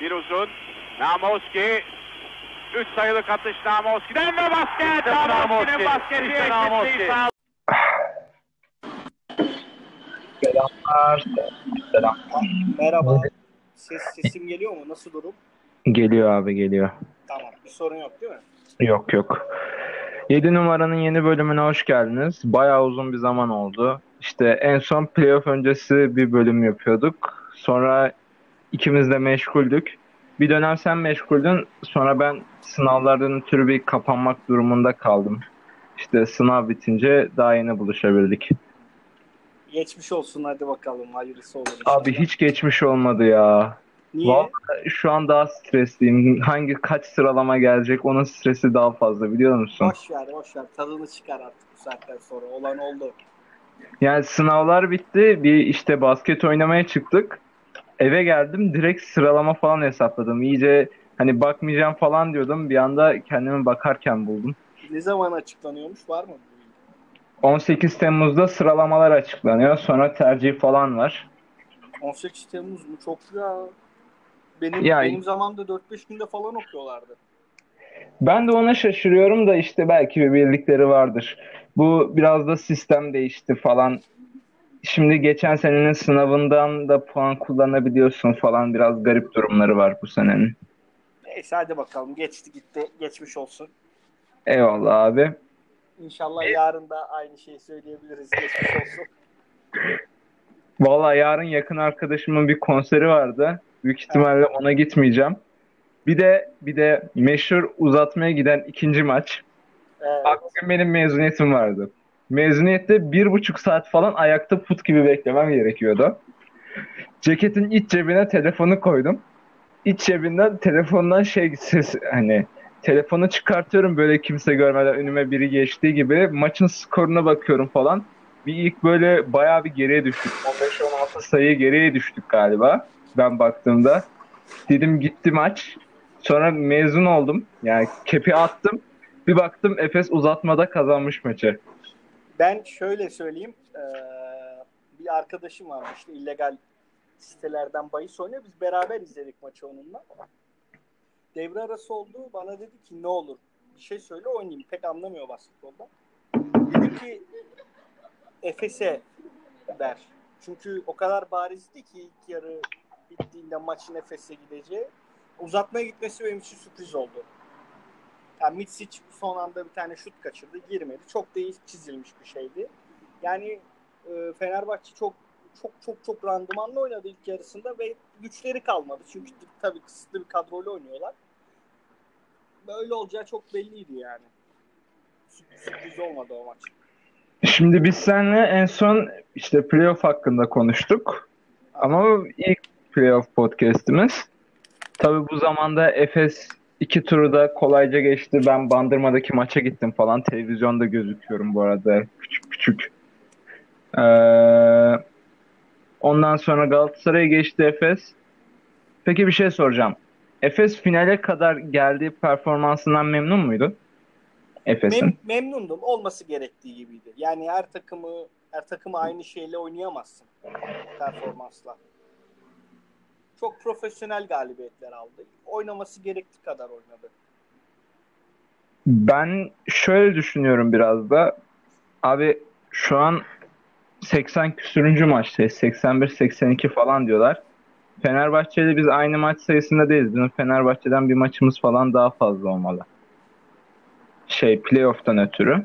Bir uzun. Namoski. Üç sayılık atış Namoski'den ve basket. Namoski'nin basketi İşte Namoski. Selamlar. Selam. Merhaba. Ses sesim geliyor mu? Nasıl durum? Geliyor abi geliyor. Tamam. Bir sorun yok değil mi? Yok yok. 7 numaranın yeni bölümüne hoş geldiniz. Bayağı uzun bir zaman oldu. İşte en son playoff öncesi bir bölüm yapıyorduk. Sonra ikimiz de meşguldük. Bir dönem sen meşguldün. Sonra ben sınavlardan ötürü bir kapanmak durumunda kaldım. İşte sınav bitince daha yeni buluşabildik. Geçmiş olsun hadi bakalım. Hayırlısı olur. inşallah. Abi hiç geçmiş olmadı ya. Niye? Vallahi şu an daha stresliyim. Hangi kaç sıralama gelecek onun stresi daha fazla biliyor musun? Boş ver boş ver. Tadını çıkar artık bu saatten sonra. Olan oldu. Yani sınavlar bitti. Bir işte basket oynamaya çıktık. Eve geldim direkt sıralama falan hesapladım. İyice hani bakmayacağım falan diyordum. Bir anda kendimi bakarken buldum. Ne zaman açıklanıyormuş? Var mı? 18 Temmuz'da sıralamalar açıklanıyor. Sonra tercih falan var. 18 Temmuz mu? Çok ya. Benim, Ya- benim zamanımda 4-5 günde falan okuyorlardı. Ben de ona şaşırıyorum da işte belki bir bildikleri vardır. Bu biraz da sistem değişti falan. Şimdi geçen senenin sınavından da puan kullanabiliyorsun falan. Biraz garip durumları var bu senenin. Neyse hadi bakalım. Geçti gitti. Geçmiş olsun. Eyvallah abi. İnşallah yarın da aynı şeyi söyleyebiliriz. Geçmiş olsun. Vallahi yarın yakın arkadaşımın bir konseri vardı. Büyük ihtimalle ona gitmeyeceğim. Bir de bir de meşhur uzatmaya giden ikinci maç. Evet. Bugün benim mezuniyetim vardı. Mezuniyette bir buçuk saat falan ayakta put gibi beklemem gerekiyordu. Ceketin iç cebine telefonu koydum. İç cebinden telefondan şey ses hani telefonu çıkartıyorum böyle kimse görmeden önüme biri geçtiği gibi maçın skoruna bakıyorum falan. Bir ilk böyle bayağı bir geriye düştük. 15-16 sayı geriye düştük galiba ben baktığımda. Dedim gitti maç. Sonra mezun oldum. Yani kepi attım. Bir baktım Efes uzatmada kazanmış maçı. Ben şöyle söyleyeyim. eee, bir arkadaşım varmış işte illegal sitelerden bahis oynuyor. Biz beraber izledik maçı onunla. Devre arası oldu. Bana dedi ki ne olur bir şey söyle oynayayım. Pek anlamıyor basketbolda. Dedim ki Efes'e ver. Çünkü o kadar barizdi ki ilk yarı bittiğinde maçın Efes'e gideceği. Uzatmaya gitmesi benim için sürpriz oldu. Yani Mitsic son anda bir tane şut kaçırdı. Girmedi. Çok da iyi çizilmiş bir şeydi. Yani e, Fenerbahçe çok çok çok çok randımanlı oynadı ilk yarısında ve güçleri kalmadı. Çünkü tabii kısıtlı bir kadroyla oynuyorlar. Böyle olacağı çok belliydi yani. Sürpriz, olmadı o maç. Şimdi biz seninle en son işte playoff hakkında konuştuk. Ama ilk playoff podcast'imiz. Tabii bu zamanda Efes iki turu da kolayca geçti. Ben Bandırma'daki maça gittim falan. Televizyonda gözüküyorum bu arada. Küçük küçük. Ee, ondan sonra Galatasaray'a geçti Efes. Peki bir şey soracağım. Efes finale kadar geldiği performansından memnun muydun? Efes'in. Mem- memnundum. Olması gerektiği gibiydi. Yani her takımı her takımı aynı şeyle oynayamazsın performansla. Çok profesyonel galibiyetler aldı. Oynaması gerektiği kadar oynadı. Ben şöyle düşünüyorum biraz da. Abi şu an 80 küsürüncü maçtayız. 81-82 falan diyorlar. Fenerbahçe'yle biz aynı maç sayısında değiliz. Bizim Fenerbahçe'den bir maçımız falan daha fazla olmalı. Şey playoff'tan ötürü.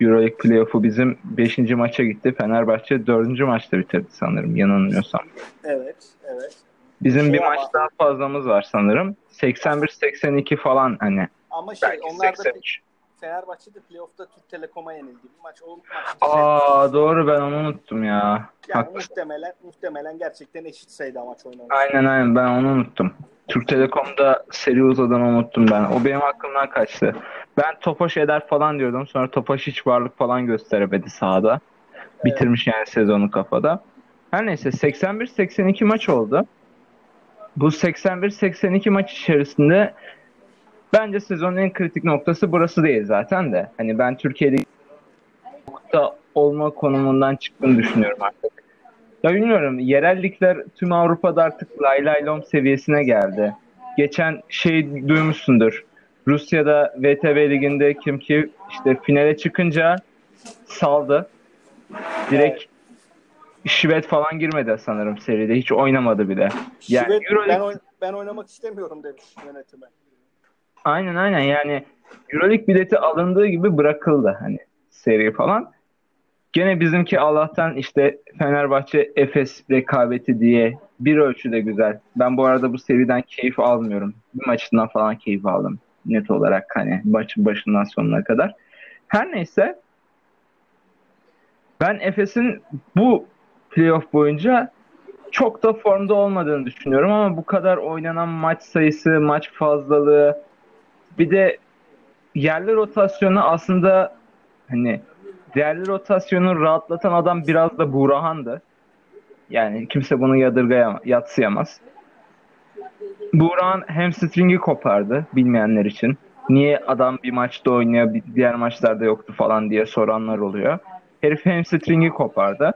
Euroleague playoff'u bizim 5. maça gitti. Fenerbahçe 4. maçta bitirdi sanırım yanılmıyorsam. Evet, evet. Bizim Şey bir ama- maç daha fazlamız var sanırım. 81-82 falan hani. Ama şey Belki onlar da 83. Fenerbahçe'de playoff'ta Türk Telekom'a yenildi bir maç. O maçta Aa doğru ben onu unuttum ya. yani Haklısın. muhtemelen muhtemelen gerçekten eşit sayıda maç oynamış. Aynen aynen ben onu unuttum. Türk Telekom'da seri uzadan unuttum ben. O benim aklımdan kaçtı. Ben Topaş eder falan diyordum. Sonra Topaş hiç varlık falan gösteremedi sahada. Bitirmiş yani sezonu kafada. Her neyse 81-82 maç oldu. Bu 81-82 maç içerisinde bence sezonun en kritik noktası burası değil zaten de. Hani ben Türkiye'de nokta olma konumundan çıktığını düşünüyorum artık. Ya bilmiyorum. Yerellikler tüm Avrupa'da artık lay lay lom seviyesine geldi. Geçen şey duymuşsundur. Rusya'da VTB liginde kim ki işte finale çıkınca saldı. Direkt Şivet falan girmedi sanırım seride. Hiç oynamadı bile. Yani Şivet, Euroleague- ben, oyn- ben oynamak istemiyorum demiş yönetime. Aynen aynen yani Euroleague bileti alındığı gibi bırakıldı hani seri falan. Gene bizimki Allah'tan işte Fenerbahçe Efes rekabeti diye bir ölçüde güzel. Ben bu arada bu seriden keyif almıyorum. Bir maçından falan keyif aldım net olarak hani maçın başından sonuna kadar. Her neyse ben Efes'in bu playoff boyunca çok da formda olmadığını düşünüyorum ama bu kadar oynanan maç sayısı, maç fazlalığı bir de yerli rotasyonu aslında hani yerli rotasyonu rahatlatan adam biraz da Burahan'dı. Yani kimse bunu yadırgayamaz, yatsıyamaz. Buğrahan hamstringi kopardı bilmeyenler için. Niye adam bir maçta oynuyor, diğer maçlarda yoktu falan diye soranlar oluyor. Herif hamstringi kopardı.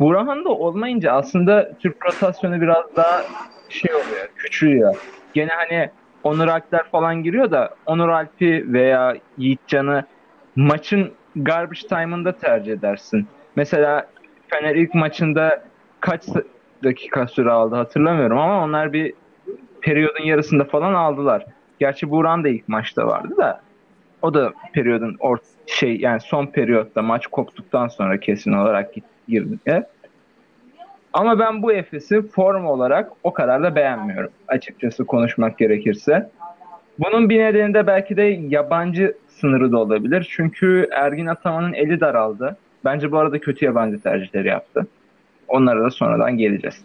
Burhan da olmayınca aslında Türk rotasyonu biraz daha şey oluyor, küçülüyor. Gene hani Onur Alpler falan giriyor da Onur Alp'i veya Yiğitcan'ı maçın garbage time'ında tercih edersin. Mesela Fener ilk maçında kaç dakika süre aldı hatırlamıyorum ama onlar bir periyodun yarısında falan aldılar. Gerçi Buran da ilk maçta vardı da o da periyodun or şey yani son periyotta maç koptuktan sonra kesin olarak gitti. 20'ye. Ama ben bu Efes'i form olarak o kadar da beğenmiyorum açıkçası konuşmak gerekirse. Bunun bir nedeni de belki de yabancı sınırı da olabilir. Çünkü Ergin Ataman'ın eli daraldı. Bence bu arada kötü yabancı tercihleri yaptı. Onlara da sonradan geleceğiz.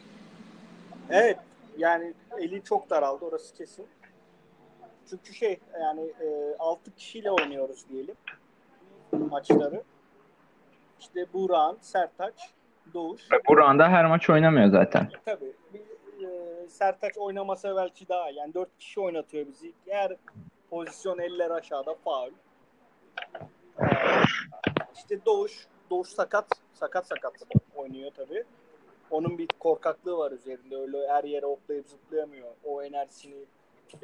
Evet. Yani eli çok daraldı orası kesin. Çünkü şey yani e, 6 kişiyle oynuyoruz diyelim maçları. İşte Burak'ın, Sertaç, Doğuş. Buran da her maç oynamıyor zaten. Tabii bir, e, Sertaç oynamasa belki daha yani 4 kişi oynatıyor bizi. Her pozisyon eller aşağıda faul. Ee, işte Doğuş, Doğuş sakat, sakat sakat oynuyor tabii. Onun bir korkaklığı var üzerinde. Öyle her yere hoplayıp zıplayamıyor. O enerjisini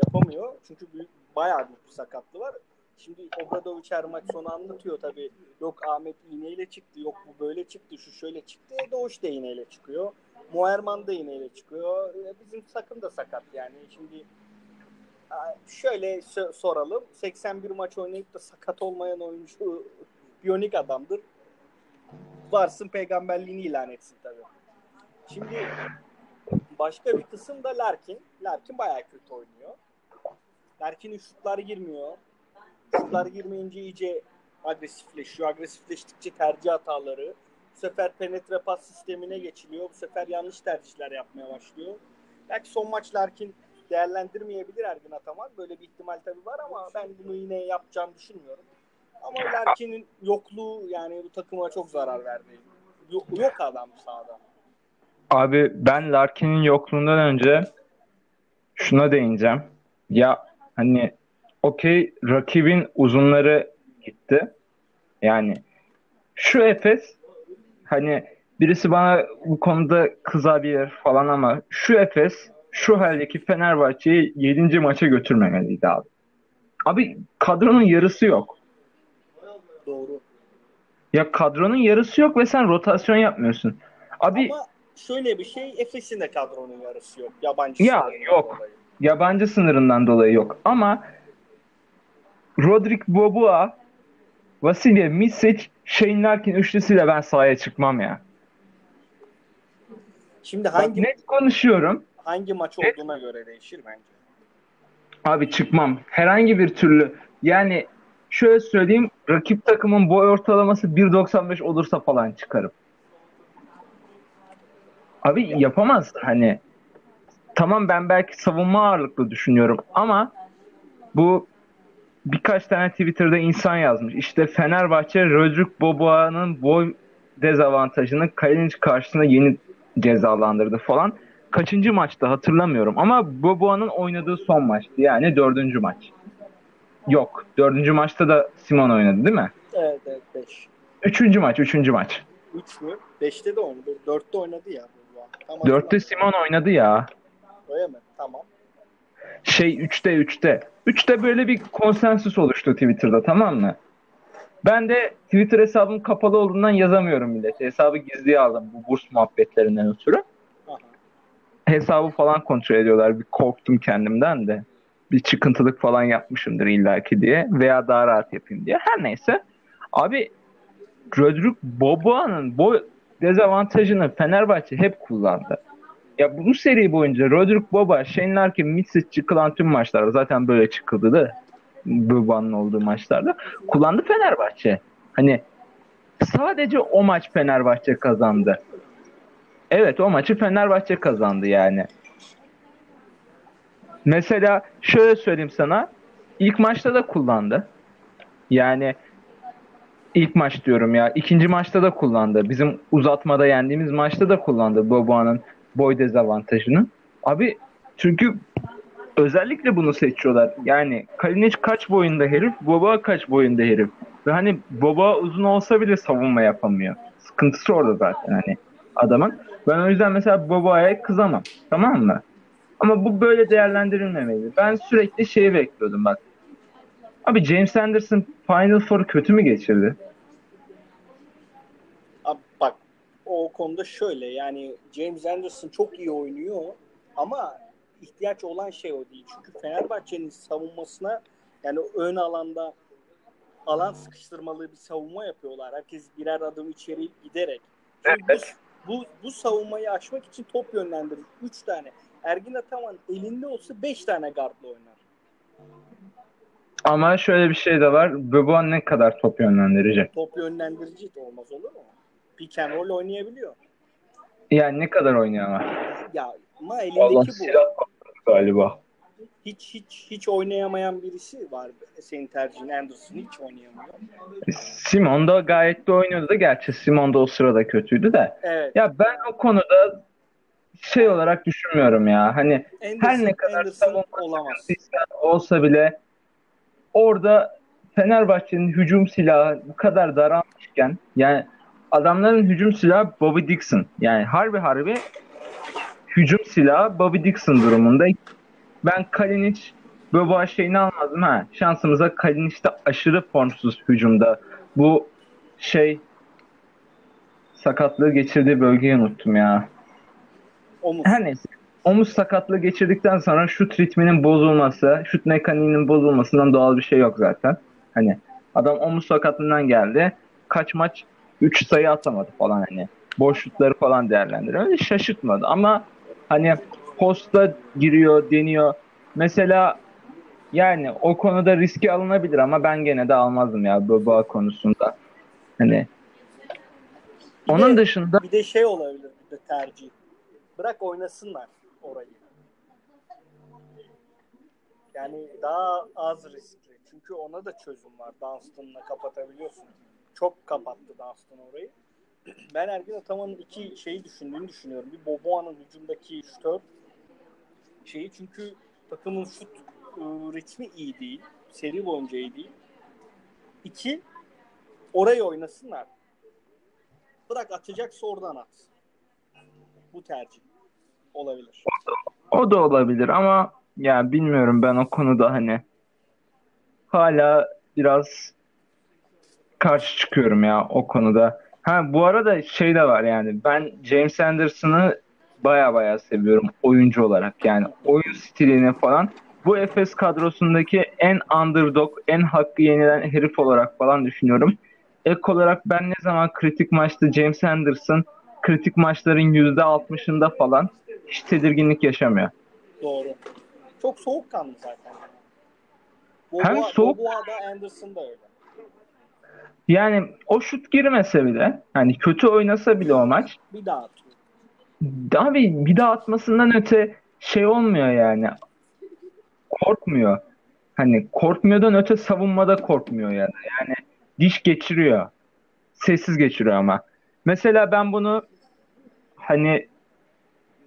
yapamıyor. Çünkü büyük, bayağı büyük bir sakatlığı var. Şimdi Obradovic her maç sonu anlatıyor tabii. Yok Ahmet iğneyle çıktı, yok bu böyle çıktı, şu şöyle çıktı. E, Doğuş da iğneyle çıkıyor. Muerman da iğneyle çıkıyor. E, Bizim takım da sakat yani. Şimdi şöyle so- soralım. 81 maç oynayıp da sakat olmayan oyuncu biyonik adamdır. Varsın peygamberliğini ilan etsin tabii. Şimdi başka bir kısım da Larkin. Larkin bayağı kötü oynuyor. Larkin'in şutları girmiyor. Şutlar girmeyince iyice agresifleşiyor. Agresifleştikçe tercih hataları. Bu sefer penetre pas sistemine geçiliyor. Bu sefer yanlış tercihler yapmaya başlıyor. Belki son maç Larkin değerlendirmeyebilir Ergin Ataman. Böyle bir ihtimal tabii var ama ben bunu yine yapacağını düşünmüyorum. Ama Larkin'in yokluğu yani bu takıma çok zarar verdi. Yok, yok adam sahada. Abi ben Larkin'in yokluğundan önce şuna değineceğim. Ya hani okey rakibin uzunları gitti. Yani şu Efes hani birisi bana bu konuda kızabilir falan ama şu Efes şu haldeki Fenerbahçe'yi 7. maça götürmemeliydi abi. Abi kadronun yarısı yok. Doğru. Ya kadronun yarısı yok ve sen rotasyon yapmıyorsun. Abi Ama şöyle bir şey Efes'in de kadronun yarısı yok. Yabancı Ya, yok. dolayı. yabancı sınırından dolayı yok. Ama Rodrik Boboa, Vasilya Misic, Shane Larkin üçlüsüyle ben sahaya çıkmam ya. Şimdi Bak, hangi net konuşuyorum. hangi maç olduğuna göre değişir bence. Abi çıkmam. Herhangi bir türlü. Yani şöyle söyleyeyim. Rakip takımın boy ortalaması 1.95 olursa falan çıkarım. Abi yapamaz. Hani tamam ben belki savunma ağırlıklı düşünüyorum ama bu birkaç tane Twitter'da insan yazmış. İşte Fenerbahçe Rodrik Boboa'nın boy dezavantajını Kalinic karşısında yeni cezalandırdı falan. Kaçıncı maçta hatırlamıyorum ama Boboa'nın oynadığı son maçtı. Yani dördüncü maç. Yok. Dördüncü maçta da Simon oynadı değil mi? Evet evet 5. Üçüncü maç. Üçüncü maç. 3 mü? 5'te de oynadı. 4'te oynadı ya. Tam 4'te Simon oynadı ya. Öyle mi? Tamam. Şey 3'te 3'te. 3'te böyle bir konsensüs oluştu Twitter'da tamam mı? Ben de Twitter hesabım kapalı olduğundan yazamıyorum millete. Hesabı gizliye aldım bu burs muhabbetlerinden ötürü. Aha. Hesabı falan kontrol ediyorlar. Bir korktum kendimden de. Bir çıkıntılık falan yapmışımdır illaki diye. Veya daha rahat yapayım diye. Her neyse. Abi Rodrik Boboa'nın bu dezavantajını Fenerbahçe hep kullandı. Ya bu seri boyunca Rodrik Boba, Shane Larkin, Mitsic çıkılan tüm maçlarda zaten böyle çıkıldı da Boba'nın olduğu maçlarda kullandı Fenerbahçe. Hani sadece o maç Fenerbahçe kazandı. Evet o maçı Fenerbahçe kazandı yani. Mesela şöyle söyleyeyim sana. ilk maçta da kullandı. Yani ilk maç diyorum ya. ikinci maçta da kullandı. Bizim uzatmada yendiğimiz maçta da kullandı Boboa'nın boy dezavantajını. Abi çünkü özellikle bunu seçiyorlar. Yani Kalinic kaç boyunda herif, Boba kaç boyunda herif. Ve hani Boba uzun olsa bile savunma yapamıyor. Sıkıntısı orada zaten hani adamın. Ben o yüzden mesela Boba'ya kızamam. Tamam mı? Ama bu böyle değerlendirilmemeli. Ben sürekli şeyi bekliyordum bak. Abi James Anderson Final Four kötü mü geçirdi? Abi bak o konuda şöyle yani James Anderson çok iyi oynuyor ama ihtiyaç olan şey o değil. Çünkü Fenerbahçe'nin savunmasına yani ön alanda alan sıkıştırmalı bir savunma yapıyorlar. Herkes birer adım içeri giderek. Evet. Bu, bu, bu savunmayı açmak için top yönlendirir. Üç tane. Ergin Ataman elinde olsa beş tane gardla oynar. Ama şöyle bir şey de var. Böboğan ne kadar top yönlendirecek? Top yönlendirici de olmaz olur mu? Pick and roll oynayabiliyor. Yani ne kadar oynuyor ama? Ya ama elindeki Allah bu. galiba. Hiç hiç hiç oynayamayan birisi var. Senin tercihin Anderson hiç oynayamıyor. Simon da gayet de oynuyordu da gerçi Simon da o sırada kötüydü de. Evet. Ya ben o konuda şey olarak düşünmüyorum ya. Hani Anderson, her ne kadar Anderson olamaz. olsa bile orada Fenerbahçe'nin hücum silahı bu kadar daralmışken yani adamların hücum silahı Bobby Dixon. Yani harbi harbi hücum silahı Bobby Dixon durumunda. Ben Kalinic Boba şeyini almadım ha. Şansımıza Kalinic de aşırı formsuz hücumda. Bu şey sakatlığı geçirdiği bölgeyi unuttum ya. Omuz. Her neyse. Omuz sakatlığı geçirdikten sonra şut ritminin bozulması, şut mekaniğinin bozulmasından doğal bir şey yok zaten. Hani adam omuz sakatlığından geldi. Kaç maç 3 sayı atamadı falan hani. Boş şutları falan değerlendiriyor. Öyle şaşırtmadı ama hani posta giriyor, deniyor. Mesela yani o konuda riski alınabilir ama ben gene de almazdım ya bu bağ konusunda. Hani Bir onun de- dışında Bir de şey olabilir bir de tercih. Bırak oynasınlar orayı. Yani daha az riskli. Çünkü ona da çözüm var. Dunstan'la kapatabiliyorsun. Çok kapattı Dunstan orayı. Ben Ergin Ataman'ın iki şeyi düşündüğünü düşünüyorum. Bir Boboa'nın hücumdaki şutör şeyi çünkü takımın şut ıı, ritmi iyi değil. Seri boyunca iyi değil. İki, orayı oynasınlar. Bırak atacaksa oradan at. Bu tercih olabilir. O da olabilir ama ya bilmiyorum ben o konuda hani hala biraz karşı çıkıyorum ya o konuda. Ha bu arada şey de var yani ben James Anderson'ı baya baya seviyorum oyuncu olarak yani oyun stilini falan. Bu Efes kadrosundaki en underdog, en hakkı yenilen herif olarak falan düşünüyorum. Ek olarak ben ne zaman kritik maçta James Anderson kritik maçların %60'ında falan hiç tedirginlik yaşamıyor. Doğru. Çok soğukkanlı zaten. Hem Boboa, soğuk- Boboa da Anderson da öyle. Yani o şut girmese bile hani kötü oynasa bile o maç Bir daha atıyor. abi bir daha atmasından öte şey olmuyor yani. Korkmuyor. Hani korkmuyordan öte savunmada korkmuyor yani. Yani diş geçiriyor. Sessiz geçiriyor ama. Mesela ben bunu hani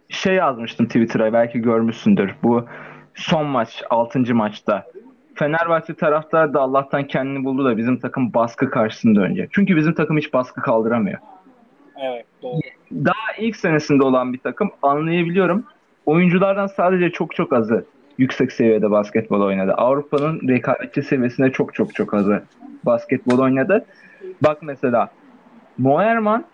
şey yazmıştım Twitter'a belki görmüşsündür. Bu son maç 6. maçta. Fenerbahçe taraftarı da Allah'tan kendini buldu da bizim takım baskı karşısında önce. Çünkü bizim takım hiç baskı kaldıramıyor. Evet doğru. Daha ilk senesinde olan bir takım anlayabiliyorum. Oyunculardan sadece çok çok azı yüksek seviyede basketbol oynadı. Avrupa'nın rekabetçi seviyesinde çok çok çok azı basketbol oynadı. Bak mesela Moerman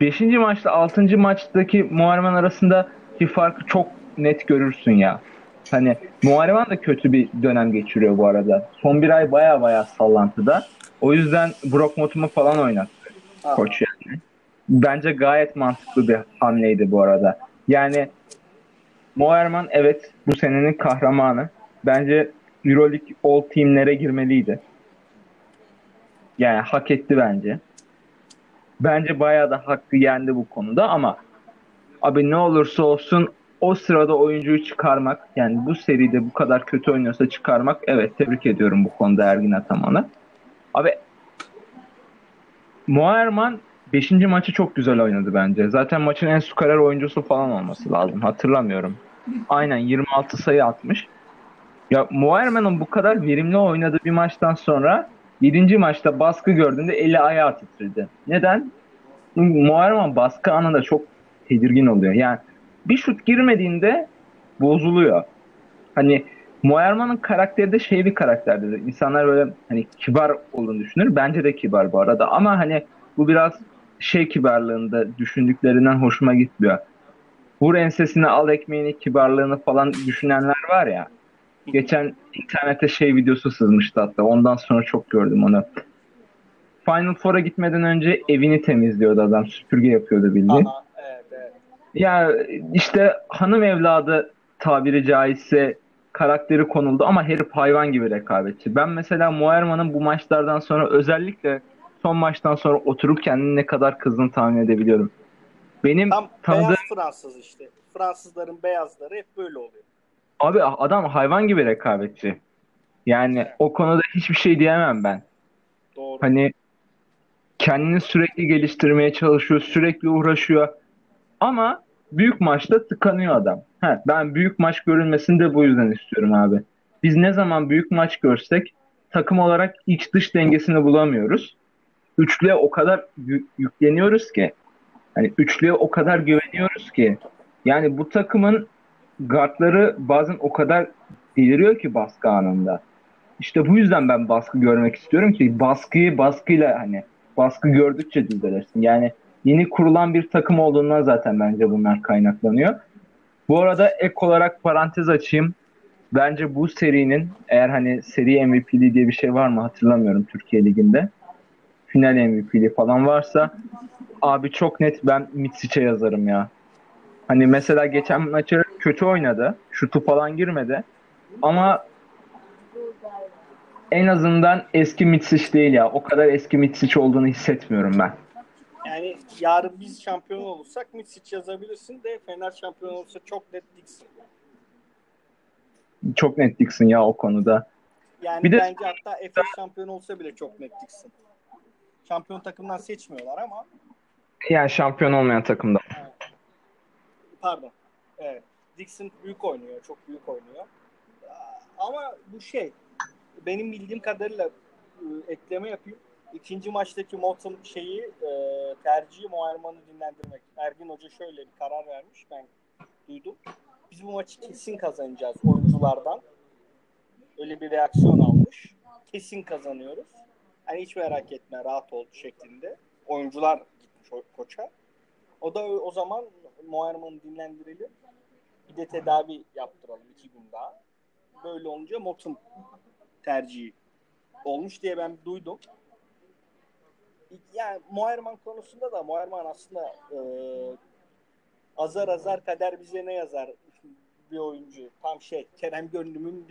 5. maçta 6. maçtaki Moerman arasındaki farkı çok net görürsün ya. Hani Muharrem da kötü bir dönem geçiriyor bu arada. Son bir ay baya baya sallantıda. O yüzden Brock Motum'u falan oynattı Ha. koç yani. Bence gayet mantıklı bir hamleydi bu arada. Yani Moerman evet bu senenin kahramanı. Bence Euroleague All Team'lere girmeliydi. Yani hak etti bence. Bence bayağı da hakkı yendi bu konuda ama abi ne olursa olsun o sırada oyuncuyu çıkarmak yani bu seride bu kadar kötü oynuyorsa çıkarmak evet tebrik ediyorum bu konuda Ergin Ataman'ı. Abi Moerman 5. maçı çok güzel oynadı bence. Zaten maçın en skorer oyuncusu falan olması lazım. Hatırlamıyorum. Aynen 26 sayı atmış. Ya Moerman'ın bu kadar verimli oynadığı bir maçtan sonra 7. maçta baskı gördüğünde eli ayağı titredi. Neden? Moerman baskı anında çok tedirgin oluyor. Yani bir şut girmediğinde bozuluyor. Hani Moerman'ın karakteri de şey bir karakterdir. İnsanlar böyle hani kibar olduğunu düşünür. Bence de kibar bu arada. Ama hani bu biraz şey kibarlığında düşündüklerinden hoşuma gitmiyor. Vur ensesine al ekmeğini kibarlığını falan düşünenler var ya. Geçen internete şey videosu sızmıştı hatta. Ondan sonra çok gördüm onu. Final Four'a gitmeden önce evini temizliyordu adam. Süpürge yapıyordu bildiğin. Aha, evet evet. Ya işte hanım evladı tabiri caizse karakteri konuldu ama herif hayvan gibi rekabetçi. Ben mesela Moerman'ın bu maçlardan sonra özellikle son maçtan sonra oturup kendini ne kadar kızdığını tahmin edebiliyorum. Benim Tam tanıdığım beyaz Fransız işte. Fransızların beyazları hep böyle oluyor. abi adam hayvan gibi rekabetçi. Yani o konuda hiçbir şey diyemem ben. Doğru. Hani kendini sürekli geliştirmeye çalışıyor, sürekli uğraşıyor. Ama büyük maçta tıkanıyor adam. Ha, ben büyük maç görülmesini de bu yüzden istiyorum abi. Biz ne zaman büyük maç görsek takım olarak iç dış dengesini bulamıyoruz. Üçlüye o kadar yü- yükleniyoruz ki hani üçlüye o kadar güveniyoruz ki yani bu takımın guardları bazen o kadar deliriyor ki baskı anında. İşte bu yüzden ben baskı görmek istiyorum ki baskıyı baskıyla hani baskı gördükçe düzelirsin. Yani yeni kurulan bir takım olduğundan zaten bence bunlar kaynaklanıyor. Bu arada ek olarak parantez açayım. Bence bu serinin eğer hani seri MVP'li diye bir şey var mı hatırlamıyorum Türkiye Ligi'nde. Final MVP'li falan varsa abi çok net ben Mitsic'e yazarım ya. Hani mesela geçen maçı kötü oynadı. Şutu falan girmedi. Ama en azından eski Mitsic değil ya. O kadar eski Mitsic olduğunu hissetmiyorum ben. Yani yarın biz şampiyon olursak Mitsic yazabilirsin de Fener şampiyon olursa çok net Dixon. Çok net Dixon ya o konuda. Yani Bir de- bence hatta Efes şampiyon olsa bile çok net Dixon. Şampiyon takımdan seçmiyorlar ama Yani şampiyon olmayan takımda. pardon. Evet. Dixon büyük oynuyor. Çok büyük oynuyor. Ama bu şey benim bildiğim kadarıyla e, ekleme yapayım. İkinci maçtaki Motum şeyi e, tercihi Muharman'ı dinlendirmek. Ergin Hoca şöyle bir karar vermiş. Ben duydum. Biz bu maçı kesin kazanacağız oyunculardan. Öyle bir reaksiyon almış. Kesin kazanıyoruz. Hani hiç merak etme rahat ol şeklinde. Oyuncular gitmiş koça. O da o zaman Muharman'ı dinlendirelim. Bir de tedavi yaptıralım iki gün daha. Böyle olunca Motum tercihi olmuş diye ben duydum. Yani Muharman konusunda da Muharman aslında e, azar azar kader bize ne yazar bir oyuncu. Tam şey Kerem Gönlüm'ün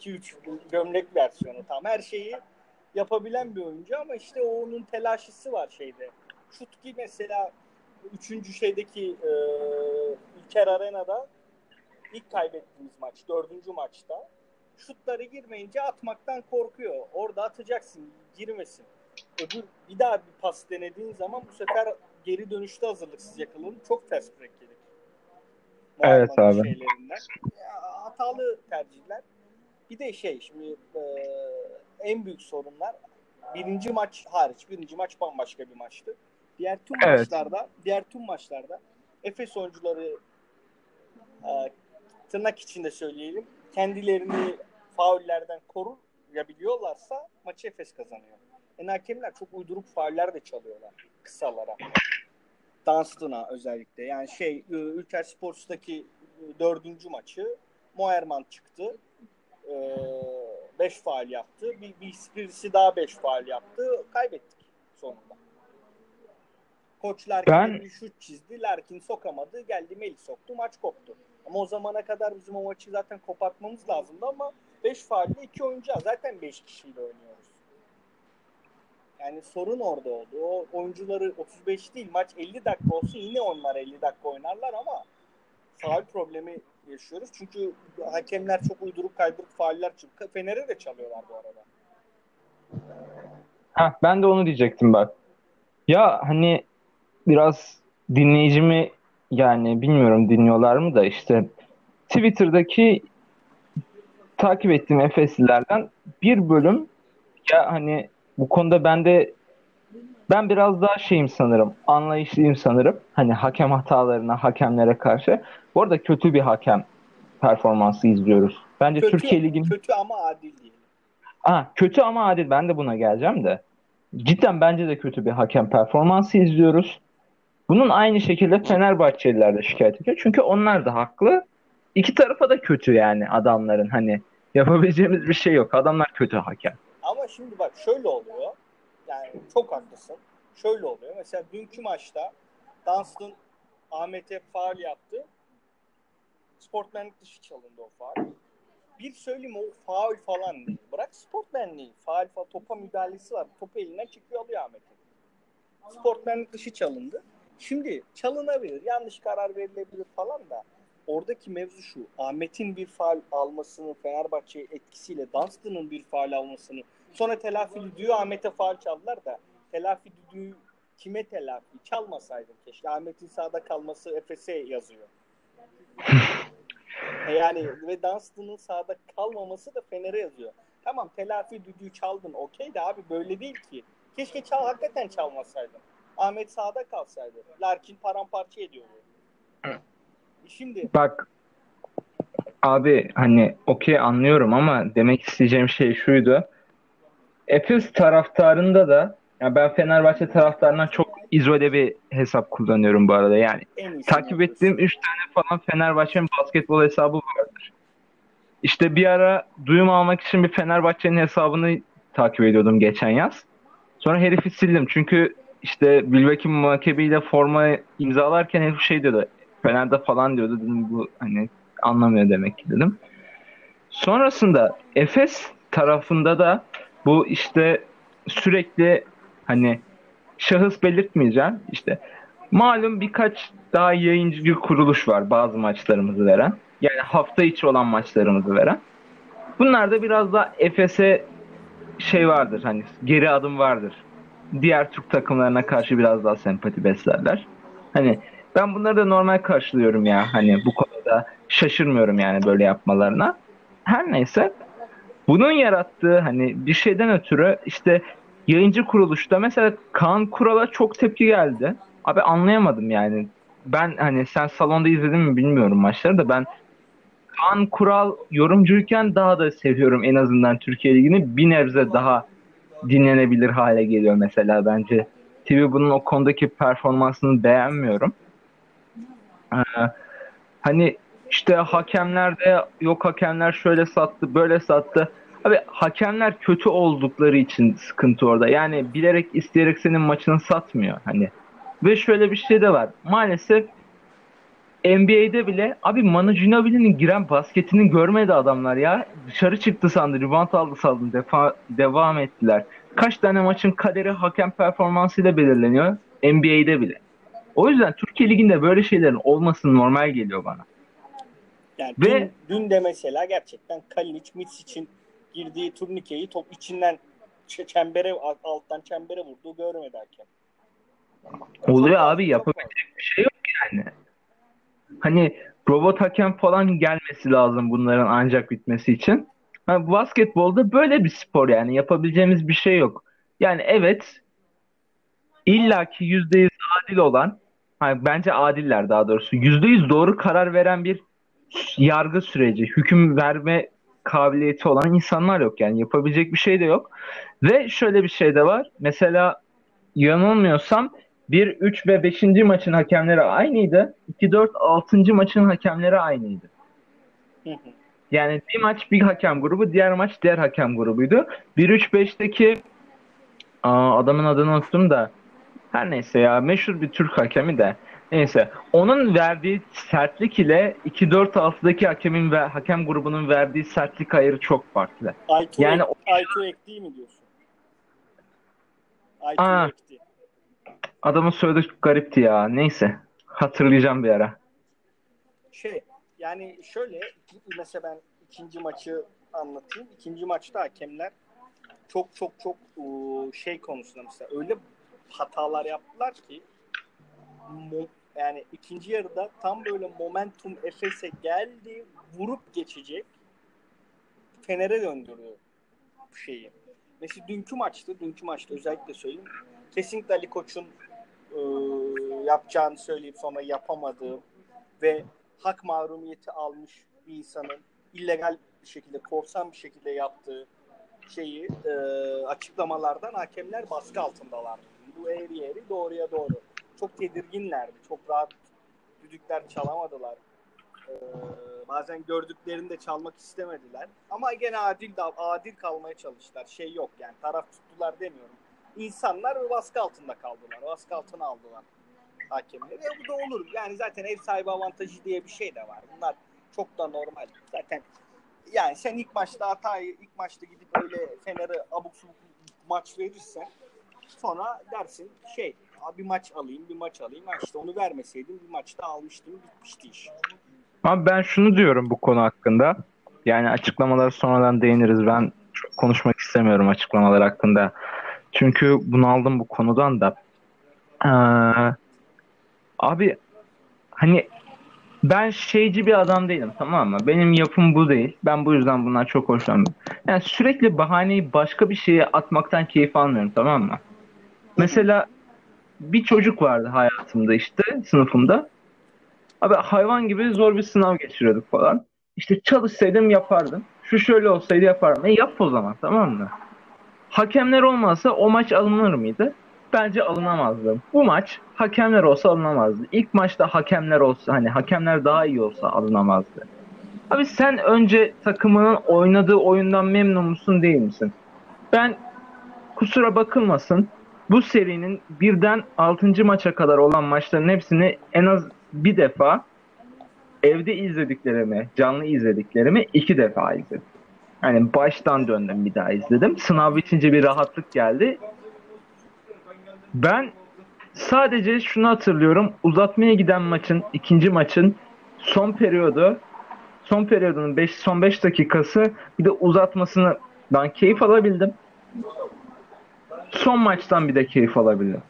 2-3 gömlek versiyonu. Tam her şeyi yapabilen bir oyuncu ama işte o onun telaşısı var şeyde. Şut ki mesela üçüncü şeydeki e, İlker Arena'da ilk kaybettiğimiz maç, dördüncü maçta şutları girmeyince atmaktan korkuyor. Orada atacaksın, girmesin. Öbür bir daha bir pas denediğin zaman bu sefer geri dönüşte hazırlıksız yakalanıp çok ters break yedik. Evet abi. Şeylerinden. Hatalı tercihler. Bir de şey şimdi e, en büyük sorunlar birinci maç hariç. Birinci maç bambaşka bir maçtı. Diğer tüm Evet. maçlarda, diğer tüm maçlarda Efes oyuncuları e, tırnak içinde söyleyelim kendilerini faullerden koruyabiliyorlarsa maçı Efes kazanıyor. Yani hakemler çok uyduruk fauller de çalıyorlar kısalara. Dunstan'a özellikle. Yani şey e, Ülker Sports'taki e, dördüncü maçı Moerman çıktı. 5 faal yaptı. Bir, bir birisi daha 5 faal yaptı. Kaybettik sonunda. Koç Larkin Ben- bir şut çizdi. Larkin sokamadı. Geldi Melih soktu. Maç koptu. Ama o zamana kadar bizim o maçı zaten kopartmamız lazımdı ama 5 faalle 2 oyuncu zaten 5 kişiyle oynuyoruz. Yani sorun orada oldu. O oyuncuları 35 değil maç 50 dakika olsun yine onlar 50 dakika oynarlar ama faal problemi yaşıyoruz. Çünkü hakemler çok uyduruk kaydırık fauller çıkıyor. Fener'e de çalıyorlar bu arada. Heh, ben de onu diyecektim bak. Ya hani biraz dinleyicimi yani bilmiyorum dinliyorlar mı da işte Twitter'daki takip ettiğim Efeslilerden bir bölüm ya hani bu konuda ben de ben biraz daha şeyim sanırım anlayışlıyım sanırım hani hakem hatalarına hakemlere karşı bu arada kötü bir hakem performansı izliyoruz. Bence Kötü, Türkiye Ligi'nin kötü ama adil değil. Ha, kötü ama adil. Ben de buna geleceğim de. Cidden bence de kötü bir hakem performansı izliyoruz. Bunun aynı şekilde Fenerbahçeliler de şikayet ediyor. Çünkü onlar da haklı. İki tarafa da kötü yani adamların. Hani yapabileceğimiz bir şey yok. Adamlar kötü hakem. Ama şimdi bak şöyle oluyor. Yani çok haklısın. Şöyle oluyor. Mesela dünkü maçta Dunstan Ahmet'e faal yaptı. Sportmenlik dışı çalındı o faal. Bir söyleyeyim o faul falan değil. Bırak sportmenliği. Faal falan topa müdahalesi var. Topu elinden çekiyor alıyor Ahmet'in. Sportmenlik dışı çalındı. Şimdi çalınabilir. Yanlış karar verilebilir falan da oradaki mevzu şu. Ahmet'in bir faal almasını Fenerbahçe etkisiyle Dunstan'ın bir faal almasını sonra telafi düdüğü Ahmet'e faal çaldılar da telafi düdüğü kime telafi? Çalmasaydım keşke. Ahmet'in sağda kalması Efes'e yazıyor. E yani ve Dunstan'ın sağda kalmaması da Fener'e yazıyor. Tamam telafi düdüğü çaldın okey de abi böyle değil ki. Keşke çal hakikaten çalmasaydın. Ahmet sağda kalsaydı. Larkin paramparça ediyordu. Şimdi Bak abi hani okey anlıyorum ama demek isteyeceğim şey şuydu. Efes taraftarında da ya ben Fenerbahçe taraftarından çok izole bir hesap kullanıyorum bu arada. Yani takip ettiğim 3 tane falan Fenerbahçe'nin basketbol hesabı vardır. İşte bir ara duyum almak için bir Fenerbahçe'nin hesabını takip ediyordum geçen yaz. Sonra herifi sildim. Çünkü işte Wilbeck'in Maccabi ile forma imzalarken herif şey diyordu. Fener'de falan diyordu. Dedim bu hani anlamıyor demek ki dedim. Sonrasında Efes tarafında da bu işte sürekli hani şahıs belirtmeyeceğim. işte malum birkaç daha yayıncı kuruluş var bazı maçlarımızı veren. Yani hafta içi olan maçlarımızı veren. Bunlarda biraz da Efes'e şey vardır hani geri adım vardır. Diğer Türk takımlarına karşı biraz daha sempati beslerler. Hani ben bunları da normal karşılıyorum ya. Hani bu konuda şaşırmıyorum yani böyle yapmalarına. Her neyse bunun yarattığı hani bir şeyden ötürü işte yayıncı kuruluşta mesela Kaan Kural'a çok tepki geldi. Abi anlayamadım yani. Ben hani sen salonda izledin mi bilmiyorum maçları da ben Kaan Kural yorumcuyken daha da seviyorum en azından Türkiye Ligi'ni. Bir nebze daha dinlenebilir hale geliyor mesela bence. TV bunun o konudaki performansını beğenmiyorum. Ee, hani işte hakemler de yok hakemler şöyle sattı böyle sattı. Abi hakemler kötü oldukları için sıkıntı orada. Yani bilerek isteyerek senin maçını satmıyor hani. Ve şöyle bir şey de var. Maalesef NBA'de bile abi Manu Ginobili'nin giren basketini görmedi adamlar ya. Dışarı çıktı sandı, rebound aldı sandı, defa, devam ettiler. Kaç tane maçın kaderi hakem performansıyla belirleniyor NBA'de bile. O yüzden Türkiye Ligi'nde böyle şeylerin olması normal geliyor bana. Yani Ve- dün, dün de mesela gerçekten Kalinic Mitsic'in girdiği turnikeyi top içinden çembere alttan çembere vurdu görmedi hakem. Oluyor abi yapabilecek bir şey yok yani. Hani robot hakem falan gelmesi lazım bunların ancak bitmesi için. Ha, basketbolda böyle bir spor yani yapabileceğimiz bir şey yok. Yani evet illaki %100 adil olan, hani bence adiller daha doğrusu, %100 doğru karar veren bir yargı süreci, hüküm verme kabiliyeti olan insanlar yok yani yapabilecek bir şey de yok. Ve şöyle bir şey de var. Mesela yanılmıyorsam 1, 3 ve 5. maçın hakemleri aynıydı. 2, 4, 6. maçın hakemleri aynıydı. Yani bir maç bir hakem grubu, diğer maç diğer hakem grubuydu. 1-3-5'teki adamın adını unuttum da her neyse ya meşhur bir Türk hakemi de neyse onun verdiği sertlik ile 2-4-6'daki hakemin ve hakem grubunun verdiği sertlik ayırı çok farklı. Aytu yani Aytu Ek değil mi diyorsun? Aytu Aa, Ekti. Adamın soyadı garipti ya. Neyse. Hatırlayacağım bir ara. Şey yani şöyle mesela ben ikinci maçı anlatayım. İkinci maçta hakemler çok çok çok şey konusunda mesela öyle hatalar yaptılar ki yani ikinci yarıda tam böyle momentum Efes'e geldi vurup geçecek Fener'e döndürüyor bu şeyi. Mesela dünkü maçtı, dünkü maçta özellikle söyleyeyim. Kesinlikle Ali Koç'un e, yapacağını söyleyip sonra yapamadığı ve hak mahrumiyeti almış bir insanın illegal bir şekilde, korsan bir şekilde yaptığı şeyi e, açıklamalardan hakemler baskı altındalar. Bu eğri eğri doğruya doğru. Çok tedirginlerdi. Çok rahat düdükler çalamadılar. Ee, bazen gördüklerini de çalmak istemediler. Ama gene adil adil kalmaya çalıştılar. Şey yok yani taraf tuttular demiyorum. İnsanlar baskı altında kaldılar. Baskı altına aldılar hakemleri. E bu da olur. Yani zaten ev sahibi avantajı diye bir şey de var. Bunlar çok da normal. Zaten yani sen ilk maçta hatayı ilk maçta gidip öyle Fener'e abuk subuk maç verirsen sonra dersin şey bir maç alayım bir maç alayım. Ha işte onu vermeseydim bir maçta almıştım bitmişti iş. Ama ben şunu diyorum bu konu hakkında. Yani açıklamaları sonradan değiniriz. Ben çok konuşmak istemiyorum açıklamalar hakkında. Çünkü bunu aldım bu konudan da. Ee, abi hani ben şeyci bir adam değilim tamam mı? Benim yapım bu değil. Ben bu yüzden bundan çok hoşlanmıyorum. Yani sürekli bahaneyi başka bir şeye atmaktan keyif almıyorum tamam mı? Mesela bir çocuk vardı hayatımda işte sınıfımda. Abi hayvan gibi zor bir sınav geçiriyorduk falan. İşte çalışsaydım yapardım. Şu şöyle olsaydı yapardım. E yap o zaman tamam mı? Hakemler olmasa o maç alınır mıydı? Bence alınamazdı. Bu maç hakemler olsa alınamazdı. İlk maçta hakemler olsa hani hakemler daha iyi olsa alınamazdı. Abi sen önce takımının oynadığı oyundan memnun musun değil misin? Ben kusura bakılmasın bu serinin birden 6. maça kadar olan maçların hepsini en az bir defa evde izlediklerimi, canlı izlediklerimi iki defa izledim. Hani baştan döndüm bir daha izledim. Sınav bitince bir rahatlık geldi. Ben sadece şunu hatırlıyorum. Uzatmaya giden maçın, ikinci maçın son periyodu son periyodunun beş, son 5 dakikası bir de uzatmasını ben keyif alabildim. Son maçtan bir de keyif alabildim.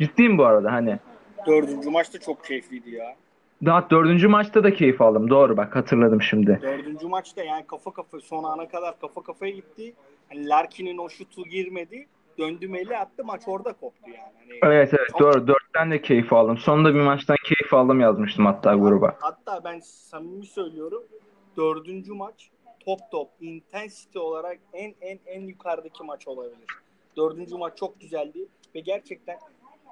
Ciddiyim bu arada hani. Dördüncü maçta çok keyifliydi ya. Daha dördüncü maçta da keyif aldım. Doğru bak hatırladım şimdi. Dördüncü maçta yani kafa kafa son ana kadar kafa kafaya gitti. Hani Larkin'in o şutu girmedi. Döndü meli attı maç orada koptu yani. Hani evet evet çok... doğru. Dörtten de keyif aldım. Sonunda bir maçtan keyif aldım yazmıştım hatta gruba. Hatta ben samimi söylüyorum. Dördüncü maç top top intensity olarak en en en yukarıdaki maç olabilir. Dördüncü maç çok güzeldi ve gerçekten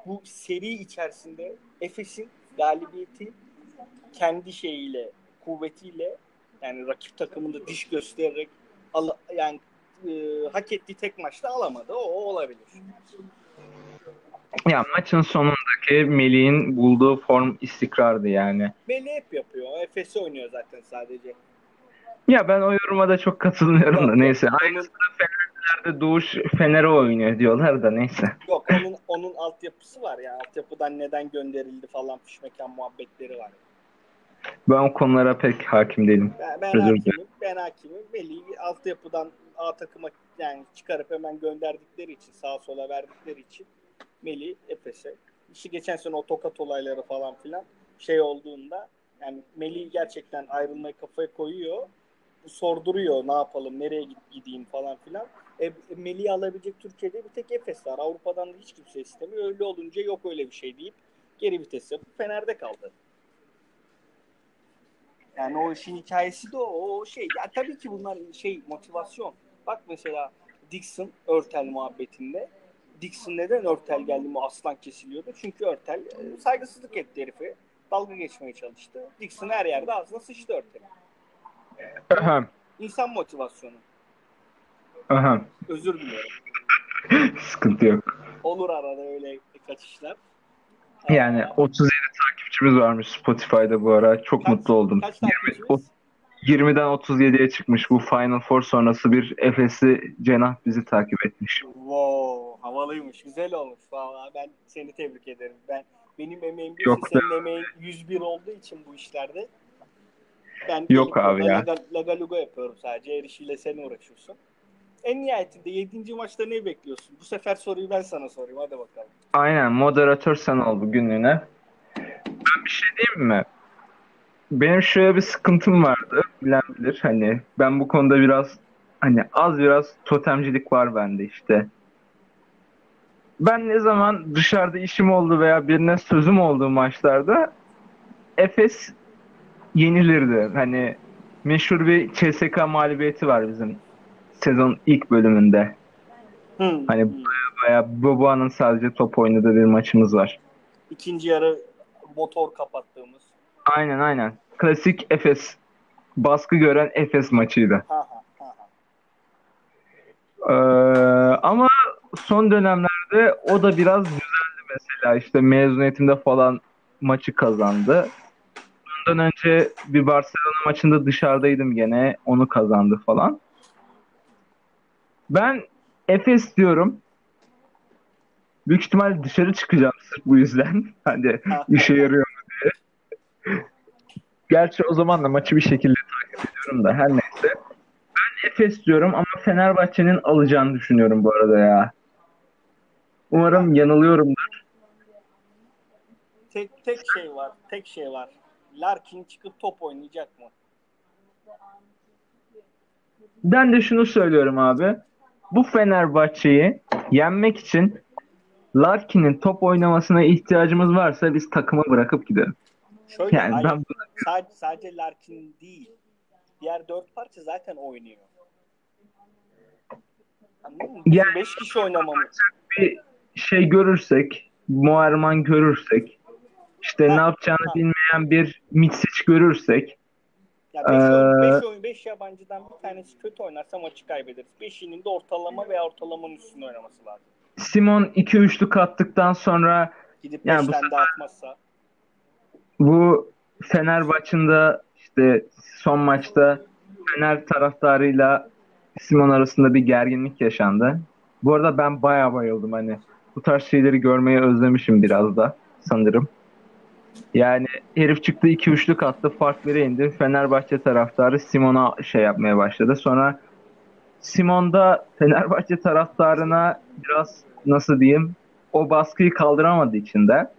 bu seri içerisinde Efes'in galibiyeti kendi şeyiyle, kuvvetiyle yani rakip takımında diş göstererek al, yani e, hak ettiği tek maçta alamadı. O, o olabilir. Ya maçın sonundaki Melih'in bulduğu form istikrardı yani. Melih hep yapıyor. Efes'i oynuyor zaten sadece. Ya ben o yoruma da çok katılmıyorum da neyse. Aynısını Fener'de Doğuş Fener'e oynuyor diyorlar da neyse. Yok onun onun altyapısı var ya. Altyapıdan neden gönderildi falan fişmekan muhabbetleri var. Ben o konulara pek hakim değilim. Ben, ben hakimim. Ben hakimim. Melih'i altyapıdan A takıma yani çıkarıp hemen gönderdikleri için sağa sola verdikleri için Melih Efes'e işi geçen sene o tokat olayları falan filan şey olduğunda yani Melih gerçekten ayrılmayı kafaya koyuyor. sorduruyor ne yapalım, nereye gideyim falan filan. E, Melih'i alabilecek Türkiye'de bir tek Efes var. Avrupa'dan da hiç kimse istemiyor. Öyle olunca yok öyle bir şey deyip geri vites yapıp Fener'de kaldı. Yani o işin hikayesi de o, o şey. Ya tabii ki bunlar şey motivasyon. Bak mesela Dixon Örtel muhabbetinde. Dixon neden Örtel geldi mi aslan kesiliyordu? Çünkü Örtel e, saygısızlık etti herifi. Dalga geçmeye çalıştı. Dixon her yerde ağzına sıçtı Örtel. İnsan motivasyonu. Ahem. Özür dilerim. Sıkıntı yok. Olur arada öyle kaçışlar. Yani Aa, 37 takipçimiz varmış Spotify'da bu ara. Çok Kaç- mutlu oldum. Kaç 20, takipçimiz? 20'den 37'ye çıkmış. Bu Final Four sonrası bir Efes'i Cenah bizi takip etmiş. Wow, havalıymış. Güzel olmuş. Vallahi ben seni tebrik ederim. Ben benim emeğim bir Yok senin emeğin 101 olduğu için bu işlerde. Ben Yok abi ya. Laga, lagaluga yapıyorum sadece. Her işiyle sen uğraşıyorsun. En nihayetinde 7. maçta ne bekliyorsun? Bu sefer soruyu ben sana sorayım. Hadi bakalım. Aynen moderatör sen ol bugünlüğüne. Ben bir şey diyeyim mi? Benim şöyle bir sıkıntım vardı. Bilen bilir. Hani ben bu konuda biraz hani az biraz totemcilik var bende işte. Ben ne zaman dışarıda işim oldu veya birine sözüm olduğu maçlarda Efes yenilirdi. Hani meşhur bir CSK mağlubiyeti var bizim sezon ilk bölümünde. Hmm. Hani. Veya Boboa'nın sadece top oynadığı bir maçımız var. İkinci yarı motor kapattığımız. Aynen aynen. Klasik Efes. Baskı gören Efes maçıydı. Ha ha. Ee, ama son dönemlerde o da biraz düzeldi mesela. İşte mezuniyetimde falan maçı kazandı. Ondan önce bir Barcelona maçında dışarıdaydım gene. Onu kazandı falan. Ben Efes diyorum. Büyük ihtimal dışarı çıkacağım sırf bu yüzden. Hani işe yarıyor mu diye. Gerçi o zaman da maçı bir şekilde takip ediyorum da her neyse. Ben Efes diyorum ama Fenerbahçe'nin alacağını düşünüyorum bu arada ya. Umarım yanılıyorumdur. Tek tek şey var. Tek şey var. Larkin çıkıp top oynayacak mı? Ben de şunu söylüyorum abi. Bu Fenerbahçe'yi yenmek için Larkin'in top oynamasına ihtiyacımız varsa biz takımı bırakıp gidelim. Şöyle Yani hayır, ben sadece, sadece Larkin değil. Diğer dört parça zaten oynuyor. Anladın mı? Yani- beş kişi oynamamız. bir şey görürsek, Muarman görürsek, işte Ha, ne yapacağını ha. bilmeyen bir Mitsic görürsek, Ya beş, oyun, Ee, beş oyun, beş yabancıdan bir tanesi kötü oynarsa maçı kaybederiz. Beşinin de ortalama veya ortalamanın üstünde oynaması lazım. Simon 2-3'lük kattıktan sonra Gidip Yani bu de atmazsa. bu Fenerbahçe'nin de işte son maçta Fener taraftarıyla Simon arasında bir gerginlik yaşandı. Bu arada ben bayağı bayıldım hani. Bu tarz şeyleri görmeyi özlemişim biraz da sanırım. Yani herif çıktı 2-3'lük attı farkları indi. Fenerbahçe taraftarı Simon'a şey yapmaya başladı. Sonra Simon da Fenerbahçe taraftarına biraz nasıl diyeyim o baskıyı kaldıramadı içinde.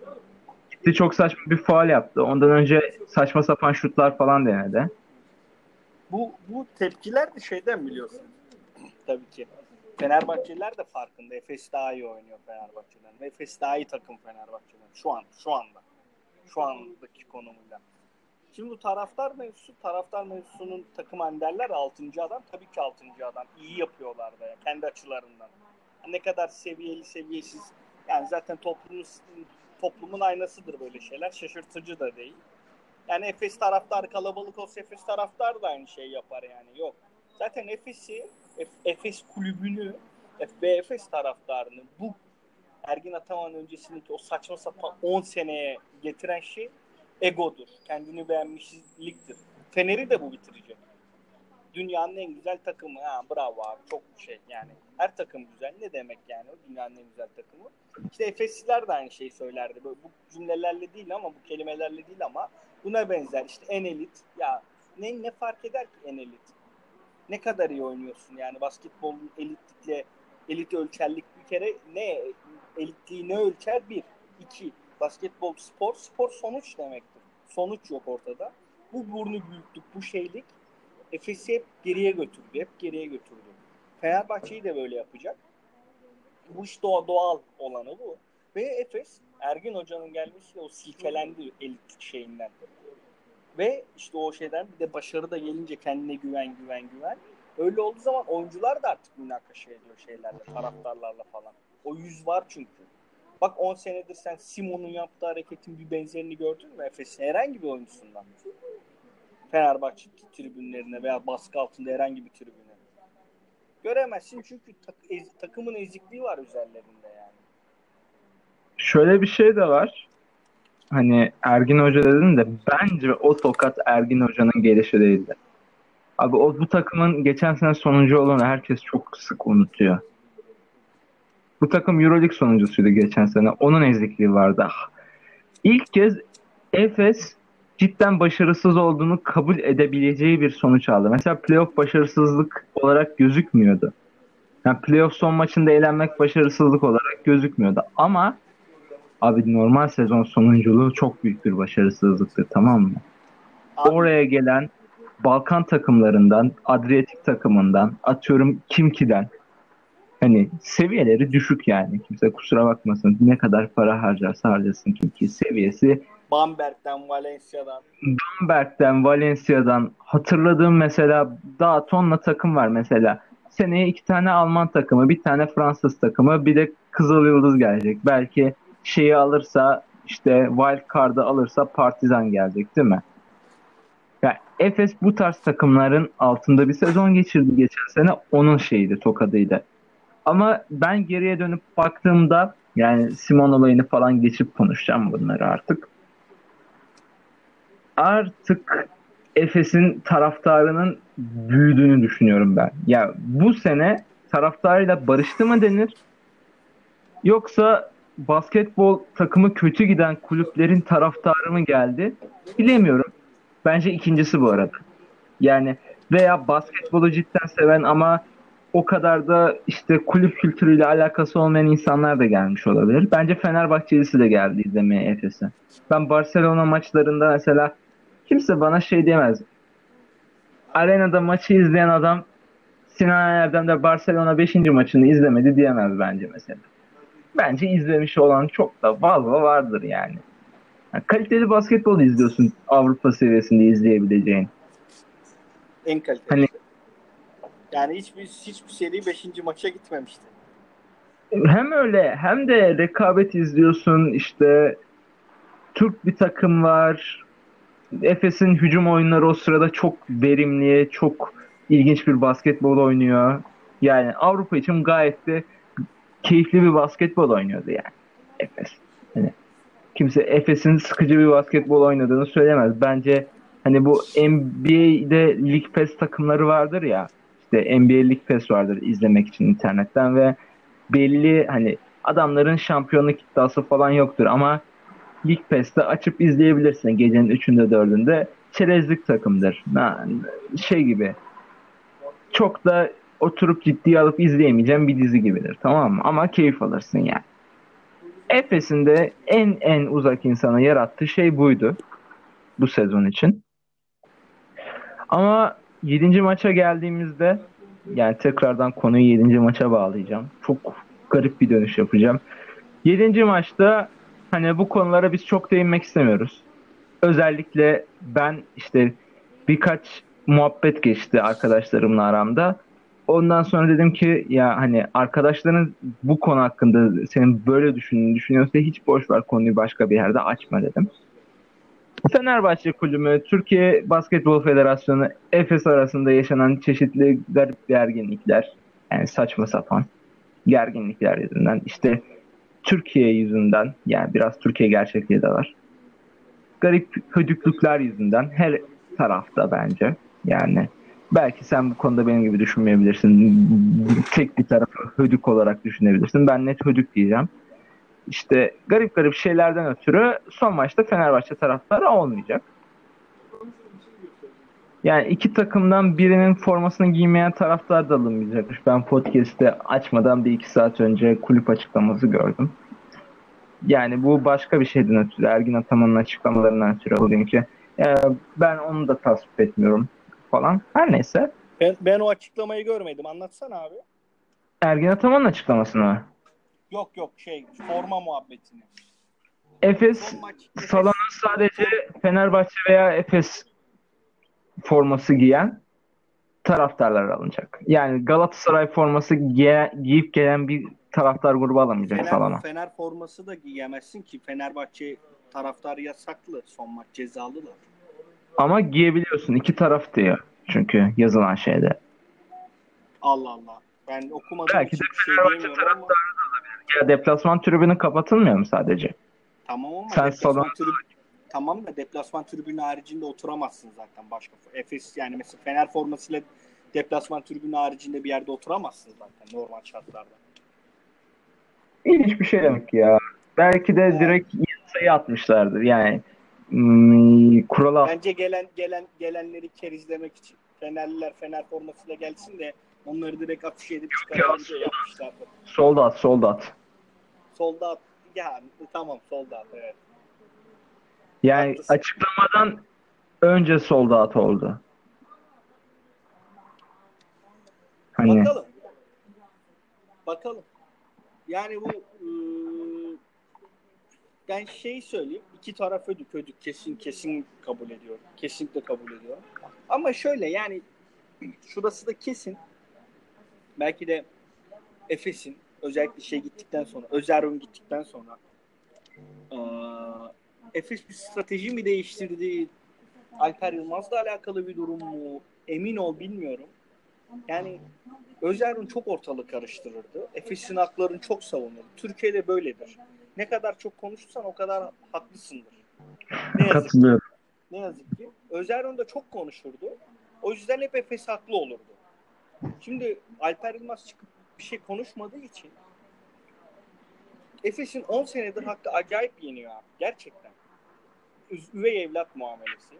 Gitti çok saçma bir faal yaptı. Ondan önce saçma sapan şutlar falan denedi. Bu, bu tepkiler de şeyden biliyorsun. Tabii ki. Fenerbahçeliler de farkında. Efes daha iyi oynuyor Fenerbahçe'den. Efes daha iyi takım Fenerbahçe'den. Şu an, şu anda. Şu andaki konumuyla. Şimdi bu taraftar mevzusu, taraftar mevzusunun takım derler 6. adam. Tabii ki 6. adam. İyi yapıyorlar da ya, kendi açılarından. Ne kadar seviyeli, seviyesiz. Yani zaten toplumun, toplumun aynasıdır böyle şeyler. Şaşırtıcı da değil. Yani Efes taraftarı kalabalık olsa Efes taraftar da aynı şeyi yapar yani. Yok. Zaten Efes'i, Ef- Efes kulübünü ve Efes taraftarını bu Ergin Ataman öncesindeki o saçma sapan 10 seneye getiren şey egodur. Kendini beğenmişliktir. Fener'i de bu bitirecek. Dünyanın en güzel takımı. Ha, bravo abi. Çok şey yani. Her takım güzel. Ne demek yani o dünyanın en güzel takımı? İşte Efesliler de aynı şeyi söylerdi. Böyle bu cümlelerle değil ama bu kelimelerle değil ama buna benzer. İşte en elit. Ya ne, ne fark eder ki en elit? Ne kadar iyi oynuyorsun yani basketbolun elitlikle elit ölçerlik bir kere ne elitliği ne ölçer? Bir. iki Basketbol spor. Spor sonuç demektir. Sonuç yok ortada. Bu burnu büyüklük, bu şeylik Efes'i hep geriye götürdü. Hep geriye götürdü. Fenerbahçe'yi de böyle yapacak. Bu iş doğa, doğal olanı bu. Ve Efes Ergin Hoca'nın gelmesiyle o silkelendi elit şeyinden. Ve işte o şeyden bir de başarı da gelince kendine güven güven güven. Öyle olduğu zaman oyuncular da artık münakaşa ediyor şeylerle, taraftarlarla falan. O yüz var çünkü. Bak 10 senedir sen Simon'un yaptığı hareketin bir benzerini gördün mü Efes'in herhangi bir oyuncusundan? Fenerbahçe tribünlerine veya baskı altında herhangi bir tribüne. Göremezsin çünkü tak, ez, takımın ezikliği var üzerlerinde yani. Şöyle bir şey de var. Hani Ergin Hoca dedin de bence o tokat Ergin Hoca'nın gelişi değildi. Abi o bu takımın geçen sene sonuncu olduğunu herkes çok sık unutuyor. Bu takım Euroleague sonuncusuydu geçen sene. Onun ezikliği vardı. İlk kez Efes cidden başarısız olduğunu kabul edebileceği bir sonuç aldı. Mesela playoff başarısızlık olarak gözükmüyordu. Yani playoff son maçında eğlenmek başarısızlık olarak gözükmüyordu. Ama abi normal sezon sonunculuğu çok büyük bir başarısızlıktır tamam mı? Abi, Oraya gelen Balkan takımlarından, Adriyatik takımından, atıyorum Kimki'den hani seviyeleri düşük yani. Kimse kusura bakmasın. Ne kadar para harcarsa harcasın Kimki seviyesi Bamberg'den, Valencia'dan. Bamberg'den, Valencia'dan hatırladığım mesela daha tonla takım var mesela. Seneye iki tane Alman takımı, bir tane Fransız takımı, bir de Kızıl Yıldız gelecek. Belki şeyi alırsa işte wild card'ı alırsa Partizan gelecek değil mi? Yani Efes bu tarz takımların altında bir sezon geçirdi geçen sene. Onun şeyiydi, tokadıydı. Ama ben geriye dönüp baktığımda yani Simon olayını falan geçip konuşacağım bunları artık artık Efes'in taraftarının büyüdüğünü düşünüyorum ben. Ya bu sene taraftarıyla barıştı mı denir? Yoksa basketbol takımı kötü giden kulüplerin taraftarı mı geldi? Bilemiyorum. Bence ikincisi bu arada. Yani veya basketbolu cidden seven ama o kadar da işte kulüp kültürüyle alakası olmayan insanlar da gelmiş olabilir. Bence Fenerbahçelisi de geldi izlemeye Efes'e. Ben Barcelona maçlarında mesela kimse bana şey diyemez. Arenada maçı izleyen adam Sinan Erdem de Barcelona 5. maçını izlemedi diyemez bence mesela. Bence izlemiş olan çok da fazla vardır yani. yani kaliteli basketbol izliyorsun Avrupa seviyesinde izleyebileceğin. En kaliteli. Hani- yani hiçbir hiçbir seri 5. maça gitmemişti. Hem öyle hem de rekabet izliyorsun işte Türk bir takım var. Efes'in hücum oyunları o sırada çok verimli, çok ilginç bir basketbol oynuyor. Yani Avrupa için gayet de keyifli bir basketbol oynuyordu yani Efes. Hani kimse Efes'in sıkıcı bir basketbol oynadığını söylemez. Bence hani bu NBA'de League Pass takımları vardır ya. İşte NBA League Pass vardır izlemek için internetten ve belli hani adamların şampiyonluk iddiası falan yoktur ama League Pass'te açıp izleyebilirsin gecenin 3'ünde 4'ünde. Çerezlik takımdır. Şey gibi. Çok da oturup ciddiye alıp izleyemeyeceğim bir dizi gibidir. Tamam mı? Ama keyif alırsın yani. Efes'in de en en uzak insana yarattığı şey buydu. Bu sezon için. Ama 7. maça geldiğimizde yani tekrardan konuyu 7. maça bağlayacağım. Çok garip bir dönüş yapacağım. 7. maçta hani bu konulara biz çok değinmek istemiyoruz. Özellikle ben işte birkaç muhabbet geçti arkadaşlarımla aramda. Ondan sonra dedim ki ya hani arkadaşların bu konu hakkında senin böyle düşündüğünü düşünüyorsa hiç boş ver konuyu başka bir yerde açma dedim. Fenerbahçe Kulübü, Türkiye Basketbol Federasyonu, Efes arasında yaşanan çeşitli garip gerginlikler, yani saçma sapan gerginlikler yüzünden, işte Türkiye yüzünden, yani biraz Türkiye gerçekliği de var. Garip hödüklükler yüzünden her tarafta bence. Yani belki sen bu konuda benim gibi düşünmeyebilirsin. Tek bir tarafı hödük olarak düşünebilirsin. Ben net hödük diyeceğim. İşte garip garip şeylerden ötürü son maçta Fenerbahçe taraftarı olmayacak. Yani iki takımdan birinin formasını giymeyen taraftar da alınmayacakmış. Ben podcast'te açmadan bir iki saat önce kulüp açıklaması gördüm. Yani bu başka bir şeyden ötürü. Ergin Ataman'ın açıklamalarından ötürü bugünkü. Yani ben onu da tasvip etmiyorum. falan. Her neyse. Ben, ben o açıklamayı görmedim. Anlatsana abi. Ergin Ataman'ın açıklamasını mı? Yok yok şey forma muhabbetini. Efes salona sadece Fenerbahçe veya Efes forması giyen taraftarlar alınacak. Yani Galatasaray forması giye- giyip gelen bir taraftar grubu alamayacak salona. Fener, Fener forması da giyemezsin ki. Fenerbahçe taraftarı yasaklı. Son maç cezalılar. Ama giyebiliyorsun. iki taraf diyor. Çünkü yazılan şeyde. Allah Allah. Ben okumadığım Belki de şey Fenerbahçe diyemiyorum ama Ya deplasman tribünü kapatılmıyor mu sadece? tamam ama Sen deplasman salon- tribü- tamam da deplasman tribünü haricinde oturamazsın zaten başka. Efes yani mesela Fener formasıyla deplasman tribünü haricinde bir yerde oturamazsın zaten normal şartlarda. İlginç bir şey demek ya. Belki de direkt sayı atmışlardır. Yani hmm, kurala Bence gelen gelen gelenleri kerizlemek için. Fenerliler Fener formasıyla gelsin de onları direkt afiş edip çıkaralım diye yapmışlardı. solda at, solda at. Solda at. Ya tamam solda at evet. Yani Haklısın. açıklamadan önce solda at oldu. Hani Bakalım. Bakalım. Yani bu ıı, ben şey söyleyeyim. iki taraf ödük ödük. Kesin kesin kabul ediyorum. Kesinlikle kabul ediyorum. Ama şöyle yani şurası da kesin. Belki de Efes'in özellikle şey gittikten sonra Özerun gittikten sonra ıı, Efes bir strateji mi değiştirdi? Alper Yılmaz'la alakalı bir durum mu? Emin ol bilmiyorum. Yani Özerun çok ortalık karıştırırdı. Efes'in haklarını çok savunurdu. Türkiye'de böyledir. Ne kadar çok konuşursan o kadar haklısındır. Ne yazık, katılıyorum. ne yazık ki. Özerun da çok konuşurdu. O yüzden hep Efes haklı olurdu. Şimdi Alper Yılmaz çıkıp bir şey konuşmadığı için Efes'in 10 senedir hakkı acayip yeniyor abi. Gerçekten. Üvey evlat muamelesi.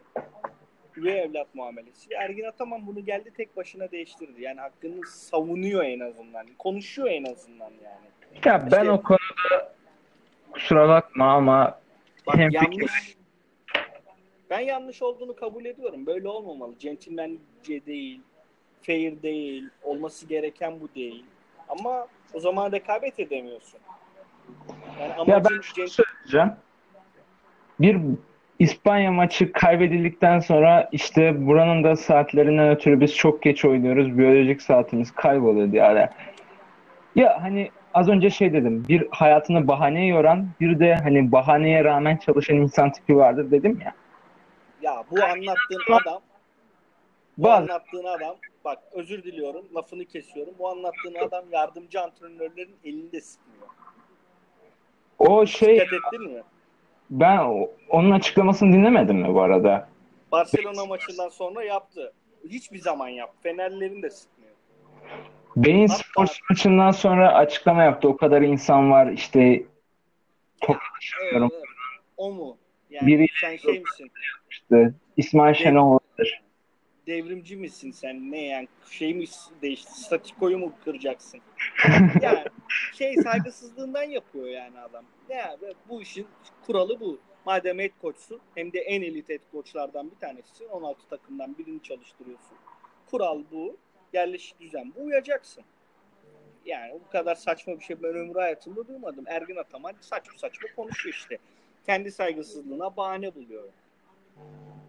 Üvey evlat muamelesi. Ergin Ataman bunu geldi tek başına değiştirdi. Yani hakkını savunuyor en azından. Konuşuyor en azından yani. Ya ben İşte- o konuda kusura bakma ama Bak hem yanlış. Ben yanlış olduğunu kabul ediyorum. Böyle olmamalı. Centilmence değil. Fair değil. Olması gereken bu değil. Ama o zaman rekabet edemiyorsun. Yani Ya ben şunu söyleyeceğim. Bir İspanya maçı kaybedildikten sonra işte buranın da saatlerinden ötürü biz çok geç oynuyoruz. Biyolojik saatimiz kayboluyor diye. Yani. Ya hani az önce şey dedim. Bir hayatını bahaneye yoran, bir de hani bahaneye rağmen çalışan insan tipi vardır dedim ya. ya bu anlattığın adam bu Bazı anlattığın adam bak özür diliyorum lafını kesiyorum. Bu anlattığın adam yardımcı antrenörlerin elinde sıkmıyor. o şey Dikkat ettin mi? ben o- onun açıklamasını dinlemedim mi bu arada? Barcelona maçından sonra yaptı. Hiçbir zaman yaptı. Fenerlerin de sıkmıyor. Beyin Hatta- Sports maçından sonra açıklama yaptı. O kadar insan var işte top Evet, evet. O mu? Yani Biriyle- sen şey misin? işte İsmail Şenol olabilir. Devrimci misin sen? Ne yani şey mi değişti? Statikoyu mu kıracaksın? yani şey saygısızlığından yapıyor yani adam. Ne abi bu işin kuralı bu. Madem head coachsun hem de en elit head coachlardan bir tanesisin. 16 takımdan birini çalıştırıyorsun. Kural bu. Yerleşik düzen bu. Uyacaksın. Yani bu kadar saçma bir şey ben ömrü hayatımda duymadım. Ergin Ataman saçma saçma konuşuyor işte. Kendi saygısızlığına bahane buluyor.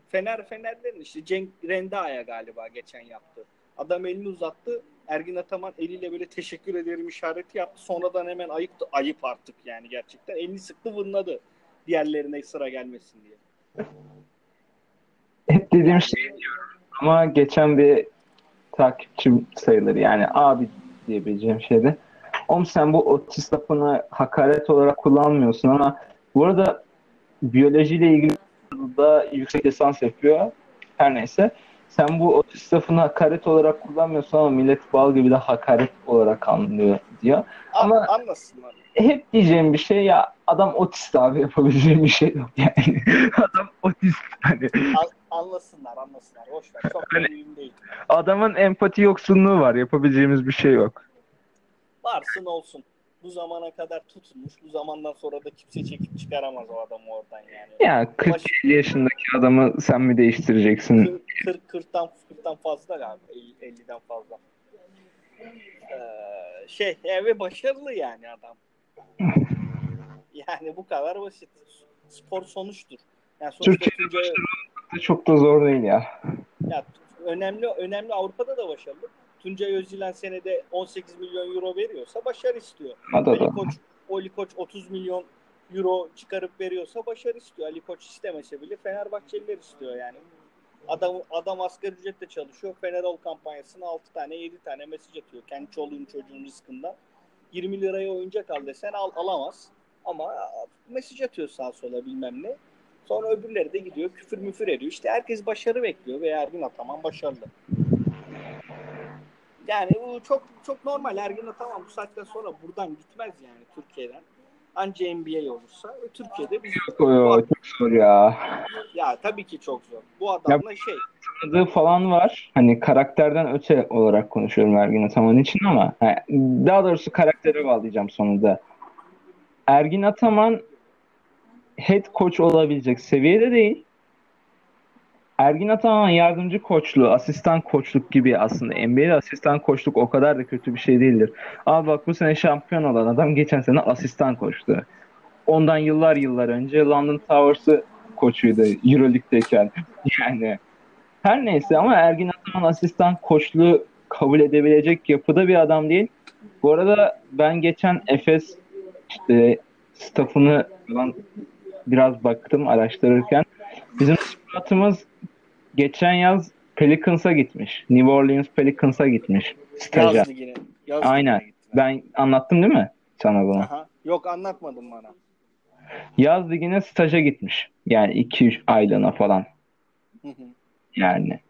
Fener Fenerlerin işte Cenk Renda'ya galiba geçen yaptı. Adam elini uzattı. Ergin Ataman eliyle böyle teşekkür ederim işareti yaptı. Sonradan hemen ayıktı. Ayıp artık yani gerçekten. Elini sıktı vırnadı. Diğerlerine sıra gelmesin diye. Hep dediğim şey diyorum. Ama geçen bir takipçim sayılır yani abi diyebileceğim şeyde. Oğlum sen bu otist lafını hakaret olarak kullanmıyorsun ama bu arada biyolojiyle ilgili da yüksek lisans yapıyor. Her neyse. Sen bu otist lafını hakaret olarak kullanmıyorsun ama millet bal gibi de hakaret olarak anlıyor diyor. Ama anlasınlar. Hep diyeceğim bir şey ya adam otist abi yapabileceğim bir şey yok yani. adam otist hani. An- anlasınlar, anlasınlar. Boş ver. Çok Hani- değil. Adamın empati yoksunluğu var. Yapabileceğimiz bir şey yok. Varsın olsun. Bu zamana kadar tutulmuş. Bu zamandan sonra da kimse çekip çıkaramaz o adamı oradan yani. Ya 40 yaşındaki adamı sen mi değiştireceksin? 40 40'tan 40'tan fazla galiba. 50, 50'den fazla. Ee, şey ve başarılı yani adam. Yani bu kadar basit. Spor sonuçtur. Yani Türkiye'de başarılı çok da zor değil ya. ya, önemli önemli Avrupa'da da başarılı. Tuncay Özdilen senede 18 milyon euro veriyorsa başarı istiyor. Da Ali. Koç, Ali Koç 30 milyon euro çıkarıp veriyorsa başarı istiyor. Ali Koç istemese bile Fenerbahçeliler istiyor yani. Adam adam asgari ücretle çalışıyor. Fenerol kampanyasına 6 tane 7 tane mesaj atıyor. Kendi çoluğun çocuğun rızkından. 20 liraya oyuncak al desen al, alamaz. Ama mesaj atıyor sağa sola bilmem ne. Sonra öbürleri de gidiyor küfür müfür ediyor. İşte herkes başarı bekliyor ve Ergin Ataman başarılı. Yani bu çok çok normal. Ergin Ataman bu saatten sonra buradan gitmez yani Türkiye'den. Anca NBA olursa ve Türkiye'de biz Yok, yok, çok zor ya. ya tabii ki çok zor. Bu adamla şey Tanıdığı falan var. Hani karakterden öte olarak konuşuyorum Ergin Ataman için ama ha, daha doğrusu karaktere bağlayacağım sonunda. Ergin Ataman head coach olabilecek seviyede değil. Ergin Ataman yardımcı koçluğu, asistan koçluk gibi aslında NBA'de asistan koçluk o kadar da kötü bir şey değildir. Abi bak bu sene şampiyon olan adam geçen sene asistan koçtu. Ondan yıllar yıllar önce London Towers'ı koçuydu Euroleague'deyken. Yani her neyse ama Ergin Ataman asistan koçluğu kabul edebilecek yapıda bir adam değil. Bu arada ben geçen Efes işte staffını biraz baktım araştırırken. Bizim scout'ımız geçen yaz Pelicans'a gitmiş. New Orleans Pelicans'a gitmiş. Staja. yaz ligine. Yaz Aynen. ligine. Ben anlattım değil mi sana bunu? Aha. Yok anlatmadın bana. Yaz ligine staja gitmiş. Yani 2-3 aylığına falan. Hı hı. Yani.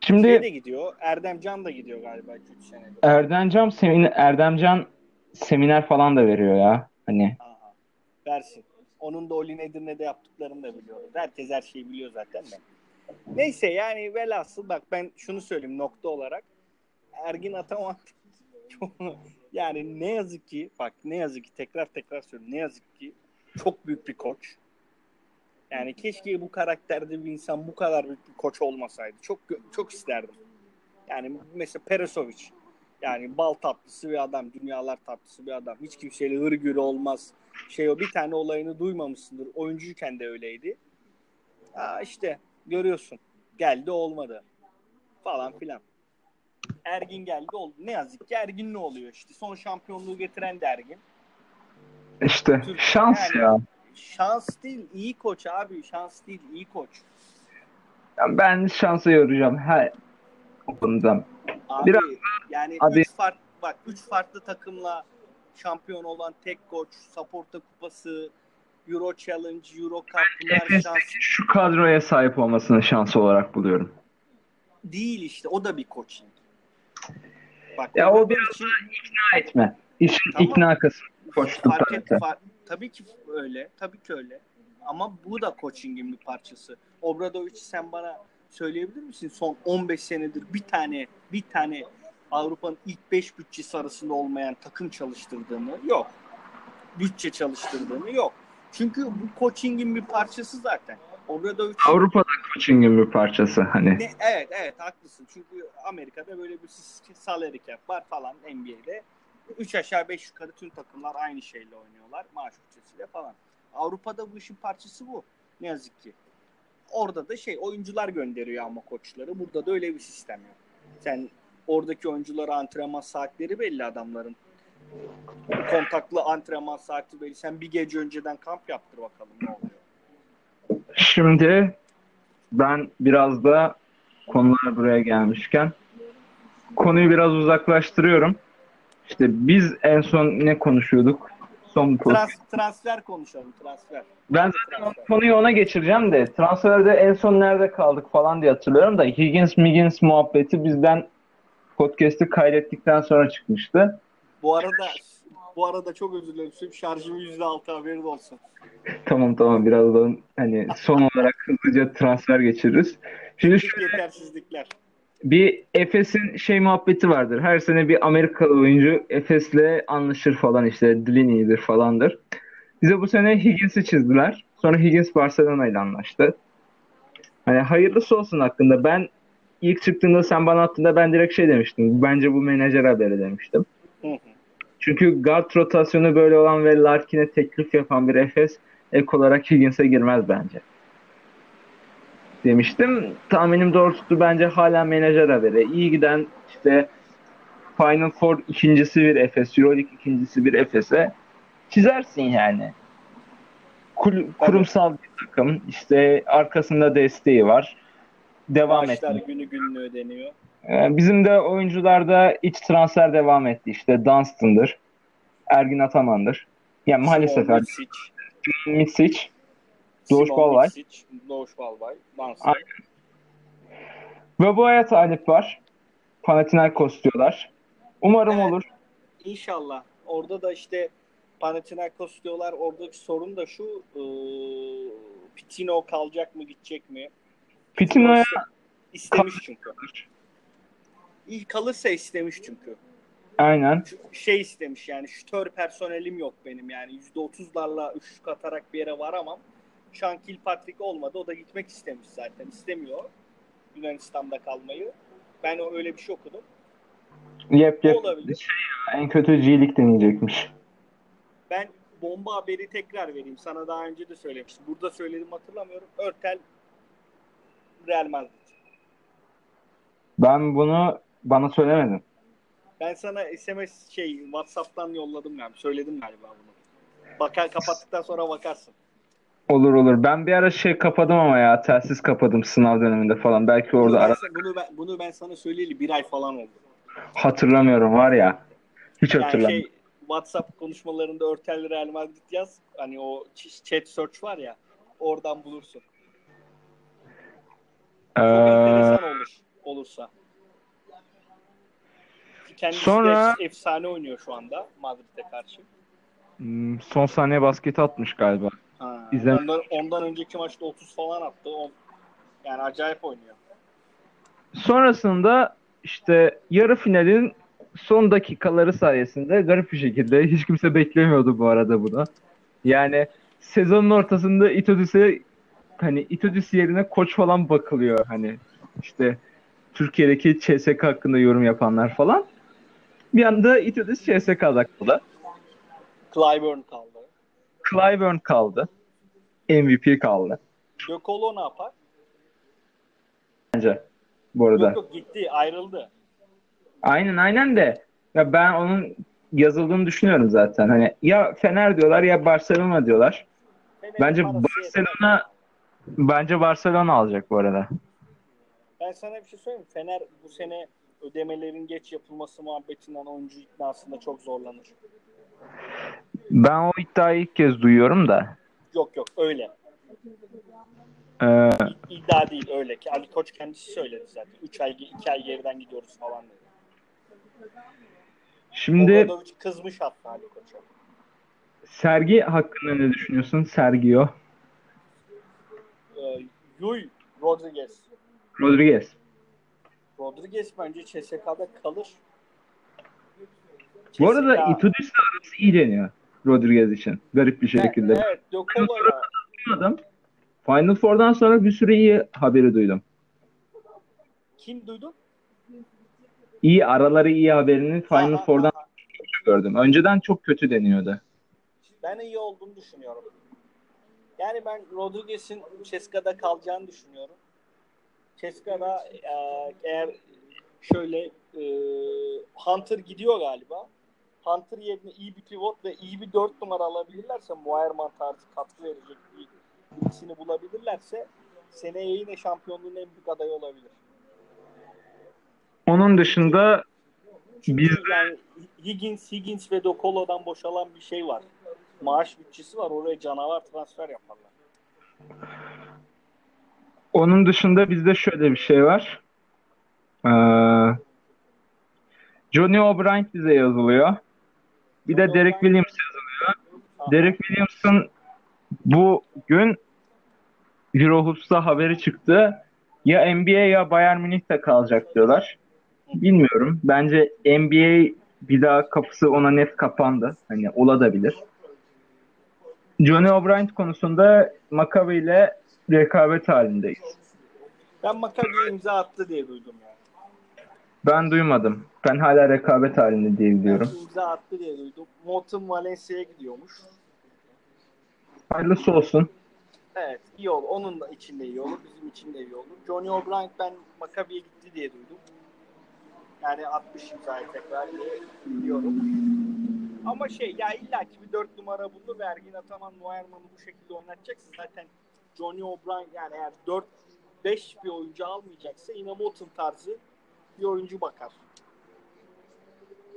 Şimdi Şey de gidiyor. Erdemcan da gidiyor galiba 3 senedir. Erdemcan seminer, Erdemcan seminer falan da veriyor ya. Hani Aha. Versin. Onun da Olin Edirne'de yaptıklarını da biliyoruz. Herkes her şeyi biliyor zaten de. Neyse yani velhasıl bak ben şunu söyleyeyim nokta olarak. Ergin Ataman yani ne yazık ki bak ne yazık ki tekrar tekrar söylüyorum ne yazık ki çok büyük bir koç. Yani keşke bu karakterde bir insan bu kadar büyük bir koç olmasaydı. Çok çok isterdim. Yani mesela Peresovic yani bal tatlısı bir adam, dünyalar tatlısı bir adam. Hiç kimseyle hırgür olmaz. Şey o bir tane olayını duymamışsındır. Oyuncuyken de öyleydi. Aa işte görüyorsun. Geldi olmadı. Falan filan. Ergin geldi oldu. Ne yazık ki Ergin ne oluyor işte. Son şampiyonluğu getiren de Ergin. işte Türk- şans yani- ya. Şans değil, iyi koç abi. Şans değil, iyi koç. Ya Ben şansa yoracağım her konuda. Abi Biraz- yani Abi- üç farklı bak üç farklı takımla şampiyon olan tek koç, Saporta Kupası, Euro Challenge, Euro Cup bunlar şans şu kadroya sahip olmasını şans olarak buluyorum. değil işte. O da bir coaching. Bak Ya o biraz için İkna etme. İşin Tamam. ikna kısmı. koçluk fark et, tarafı. fa- tabii ki öyle. Tabii ki öyle. Ama bu da coaching'in bir parçası. Obradovic sen bana söyleyebilir misin? Son 15 senedir bir tane bir tane Avrupa'nın ilk 5 bütçesi arasında olmayan takım çalıştırdığını yok. Bütçe çalıştırdığını yok. Çünkü bu coaching'in bir parçası zaten. Obradovic Avrupa'da coaching'in bir parçası hani. ne, evet evet haklısın. Çünkü Amerika'da böyle bir salary cap var falan NBA'de. 3 aşağı 5 yukarı tüm takımlar aynı şeyle oynuyorlar. Maaş bütçesiyle falan. Avrupa'da bu işin parçası bu. Ne yazık ki. Orada da şey oyuncular gönderiyor ama koçları. Burada da öyle bir sistem yok. Sen oradaki oyunculara antrenman saatleri belli adamların. Kontaklı antrenman saati belli. Sen bir gece önceden kamp yaptır bakalım ne oluyor. Şimdi ben biraz da konular buraya gelmişken konuyu biraz uzaklaştırıyorum. İşte biz en son ne konuşuyorduk? Son. Trans, transfer konuşalım transfer. Ben zaten o konuyu ona geçireceğim de transferde en son nerede kaldık falan diye hatırlıyorum da Higgins Miggins muhabbeti bizden podcast'i kaydettikten sonra çıkmıştı. Bu arada bu arada çok özür dilerim. Şarjım %6 haberin olsun. Tamam tamam birazdan hani son olarak hızlıca transfer geçiririz. Şimdi şu yetersizlikler. bir Efes'in şey muhabbeti vardır. Her sene bir Amerikalı oyuncu Efes'le anlaşır falan işte dilin iyidir falandır. Bize bu sene Higgins'i çizdiler. Sonra Higgins Barcelona ile anlaştı. Hani hayırlısı olsun hakkında. Ben ilk çıktığında sen bana attığında ben direkt şey demiştim. Bence bu menajer haberi demiştim. Hı hı. Çünkü guard rotasyonu böyle olan ve Larkin'e teklif yapan bir Efes ek olarak Higgins'e girmez bence. Demiştim. Tahminim doğru tuttu. Bence hala menajer haberi. İyi giden işte Final Four ikincisi bir Efes, Euroleague ikincisi bir Efes'e çizersin yani. Kul- kurumsal bir takım. işte arkasında desteği var. Devam Maaşlar etmek. günü gününe ödeniyor. Ee, Bizim de oyuncularda iç transfer devam etti. İşte Dunstan'dır. Ergin Ataman'dır. Yani maalesef Mitsic, Mitsic. Doğuş Balbay. Doğuş Balbay. Dunstan. Ve bu aya talip var. Panathinaikos diyorlar. Umarım Evet. olur. İnşallah. Orada da işte Panathinaikos diyorlar. Oradaki sorun da şu ıı, Pitino kalacak mı gidecek mi? Pitino'ya istemiş çünkü. İyi kalırsa istemiş çünkü. aynen. Şey istemiş yani şütör personelim yok benim yani %30'larla üçlük atarak bir yere varamam. Sean Kilpatrick olmadı. O da gitmek istemiş zaten. İstemiyor Yunanistan'da kalmayı. Ben o öyle bir şey okudum. Yep yep. Olabilir. En kötü G-League deneyecekmiş. Ben bomba haberi tekrar vereyim. Sana daha önce de söylemiştim. Burada söyledim hatırlamıyorum. Örtel Real Madrid. Ben bunu bana söylemedin. Ben sana SMS şey WhatsApp'tan yolladım galiba. Söyledim galiba bunu. Bakar kapattıktan sonra bakarsın. Olur olur. Ben bir ara şey kapadım ama ya telsiz kapadım sınav döneminde falan. Belki Bunu orada ben, ara sa- bunu ben, bunu ben sana söyleyeli bir ay falan oldu. hatırlamıyorum var ya. Hiç Yani hatırlamıyorum. şey WhatsApp konuşmalarında Örtel Real Madrid yaz. Hani o ch- chat search var ya. Oradan bulursun. Çok Ee, enteresan olur olursa. Kendisi Sonra- de efsane oynuyor şu anda Madrid'e karşı. hmm, son saniye basket atmış galiba. Ha, İzlem- ondan, ondan önceki maçta 30 falan attı. O, yani acayip oynuyor. Sonrasında işte yarı finalin son dakikaları sayesinde garip bir şekilde hiç kimse beklemiyordu bu arada bunu. Yani sezonun ortasında Itudis'e hani Itudis yerine koç falan bakılıyor hani işte Türkiye'deki CSK hakkında yorum yapanlar falan. Bir anda Itudis CSK'da kaldı. Clyburn kaldı. Clyburn kaldı. MVP kaldı De Colo ne yapar? bence bu arada. Yok yok gitti ayrıldı. Aynen aynen de ya ben onun yazıldığını düşünüyorum zaten. Hani ya Fener diyorlar ya Barcelona diyorlar. Fener'in Bence. Barcelona bence Barcelona alacak bu arada. Ben sana bir şey söyleyeyim? Fener bu sene ödemelerin geç yapılması muhabbetinden oyuncu iknasında çok zorlanır. Ben o iddiayı ilk kez duyuyorum da. Yok yok öyle. Ee, İddia değil öyle. ki Ali Koç kendisi söyledi zaten. 3 ay 2 ay geriden gidiyoruz falan dedi. şimdi Obradovic kızmış hatta Ali Koç'a. sergi hakkında ne düşünüyorsun? Sergio Ee, Yuy Rodriguez. Rodriguez. Rodriguez bence CSK'da kalır. Bu arada Itudis'le arası iyi deniyor Rodriguez için. Garip bir şekilde. Evet, Adam Final Four'dan sonra bir sürü iyi haberi duydum. kim duydu? İyi araları iyi haberini Final Aha, Four'dan gördüm. Önceden çok kötü deniyordu. Ben iyi olduğunu düşünüyorum. Yani ben Rodriguez'in Ceska'da kalacağını düşünüyorum. Ceska'da e, eğer şöyle e, Hunter gidiyor galiba. Hunter yerine iyi bir pivot ve iyi bir dört numara alabilirlerse Muayerman tarzı katkı verecek bir birisini bulabilirlerse seneye yine şampiyonluğun en büyük adayı olabilir. Onun dışında Çünkü Biz- yani Higgins, Higgins ve Dokolo'dan boşalan bir şey var. Maaş bütçesi var. Oraya canavar transfer yaparlar. Onun dışında bizde şöyle bir şey var. Ee, Johnny O'Brien bize yazılıyor. Bir de Derek Williams yazılıyor. Derek Williams'ın bugün Eurohoops'ta haberi çıktı. Ya NBA ya Bayern Münih'te kalacak diyorlar. Bilmiyorum. Bence NBA bir daha kapısı ona net kapandı. Hani olabilir. Johnny O'Brien konusunda Maccabi ile rekabet halindeyiz. Ben Maccabi'ye imza attı diye duydum yani. Ben duymadım. Ben hala rekabet halinde diye biliyorum. Ben imza attı diye duydum. Motum Valencia'ya gidiyormuş. Hayırlısı olsun. Evet iyi olur. Onun da içinde iyi olur. Bizim için de iyi olur. Johnny O'Brien ben Maccabi'ye gitti diye duydum. Yani 60 imzayı tekrar diye biliyorum. Ama şey ya illa ki bir 4 numara bulur ve Ergin Ataman Neuerman'ı bu şekilde oynatacaksa zaten Johnny O'Brien yani eğer 4 5 bir oyuncu almayacaksa yine Motum tarzı bir oyuncu bakar.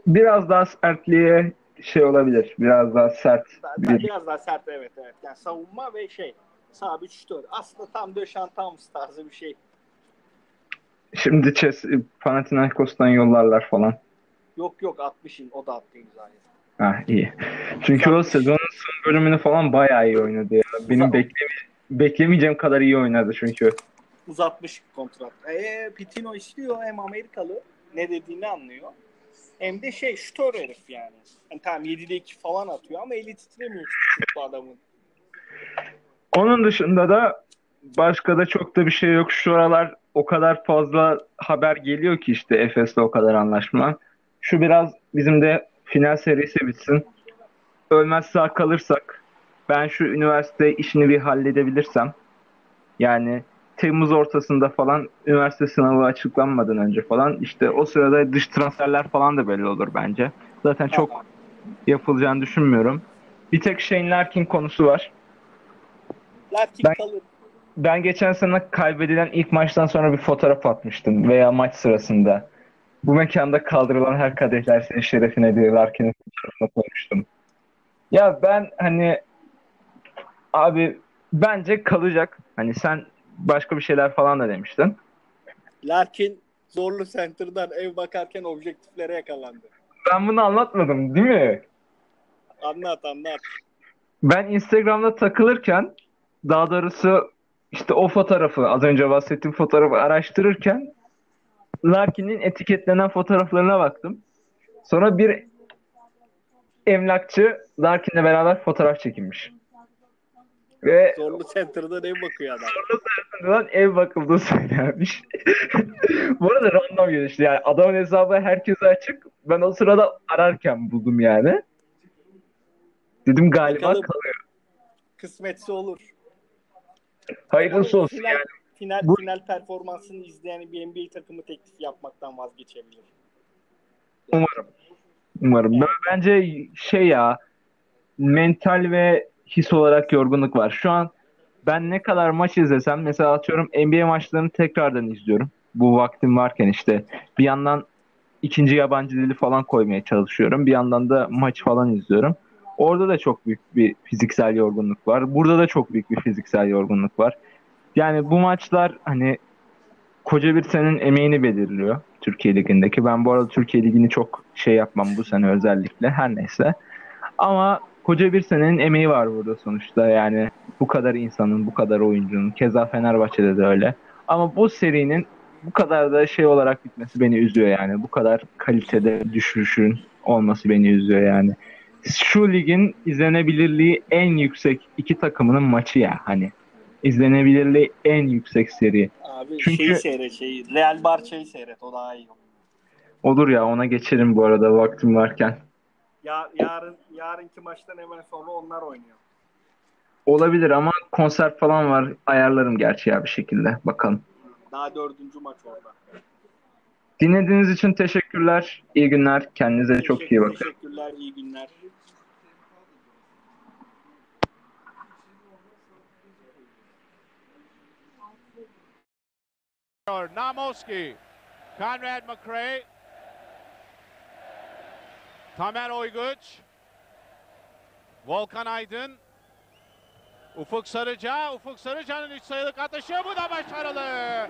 Biraz daha sertliğe şey olabilir. Biraz daha sert bir Biraz daha sert evet evet. Yani savunma ve şey sabit şutör. Aslında tam Döşantamus tarzı bir şey. Şimdi Chess, Panathinaikos'tan yollarlar falan. Yok yok 60'in o da attı imzayı. Ha iyi. Çünkü o sezonun son bölümünü falan bayağı iyi oynadı ya. Benim bekleme, beklemeyeceğim kadar iyi oynadı çünkü. Uzatmış kontrat. Eee Pitino istiyor hem Amerikalı ne dediğini anlıyor. Hem de şey şutör herif yani. yani tamam 7'de 2 falan atıyor ama eli titremiyor bu adamın. Onun dışında da başka da çok da bir şey yok. Şu aralar o kadar fazla haber geliyor ki işte Efes'le o kadar anlaşma. Şu biraz bizim de final serisi bitsin. Ölmez sağ kalırsak ben şu üniversite işini bir halledebilirsem yani Temmuz ortasında falan üniversite sınavı açıklanmadan önce falan işte o sırada dış transferler falan da belli olur bence. Zaten çok yapılacağını düşünmüyorum. Bir tek Shane Larkin konusu var. Larkin Ben- kalır. Ben geçen sene kaybedilen ilk maçtan sonra bir fotoğraf atmıştım veya maç sırasında. Bu mekanda kaldırılan her kadehler senin şerefine diye Larkin'in fotoğrafını koymuştum. Ya ben hani abi bence kalacak. Hani sen başka bir şeyler falan da demiştin. Larkin zorlu center'dan ev bakarken objektiflere yakalandı. Ben bunu anlatmadım değil mi? Anlat anlat. Ben Instagram'da takılırken daha doğrusu işte o fotoğrafı az önce bahsettiğim fotoğrafı araştırırken Larkin'in etiketlenen fotoğraflarına baktım. Sonra bir emlakçı Larkin'le beraber fotoğraf çekilmiş. Ve Zorlu center'dan ev bakıyor adam. lan ev bakıldığı söylenmiş. Bu arada random gelişti. Yani adamın hesabı herkese açık. Ben o sırada ararken buldum yani. Dedim galiba Bakalım. kalıyor. Kısmetse olur. Hayırlısı olsun yani. Final, Bu- final performansını izleyen bir NBA takımı teklif yapmaktan vazgeçebilir. Umarım. Umarım. Ben- Bence şey ya mental ve his olarak yorgunluk var. Şu an ben ne kadar maç izlesem mesela atıyorum NBA maçlarını tekrardan izliyorum. Bu vaktim varken işte bir yandan ikinci yabancı dili falan koymaya çalışıyorum. Bir yandan da maç falan izliyorum. Orada da çok büyük bir fiziksel yorgunluk var. Burada da çok büyük bir fiziksel yorgunluk var. Yani bu maçlar hani koca bir senenin emeğini belirliyor Türkiye Ligi'ndeki. Ben bu arada Türkiye Ligi'ni çok şey yapmam bu sene özellikle her neyse. Ama koca bir senenin emeği var burada sonuçta yani bu kadar insanın, bu kadar oyuncunun. Keza Fenerbahçe'de de öyle. Ama bu serinin bu kadar da şey olarak bitmesi beni üzüyor yani. Bu kadar kalitede düşüşün olması beni üzüyor yani. Şu ligin izlenebilirliği en yüksek iki takımının maçı ya hani. İzlenebilirliği en yüksek seri. Abi Çünkü- şeyi seyret şeyi. Real Barça'yı seyret o daha iyi. Olur ya ona geçerim bu arada vaktim varken. Ya, yarın yarınki maçtan hemen sonra onlar oynuyor. Olabilir ama konser falan var. Ayarlarım gerçi ya bir şekilde. Bakalım. Daha dördüncü maç orada. Dinlediğiniz için teşekkürler. İyi günler. Kendinize çok iyi bakın. Teşekkürler, iyi günler. Namoski, Conrad McRae, Tamer Oyguç, Volkan Aydın, Ufuk Sarıca, Ufuk Sarıca'nın 3 sayılık atışı. Bu da başarılı.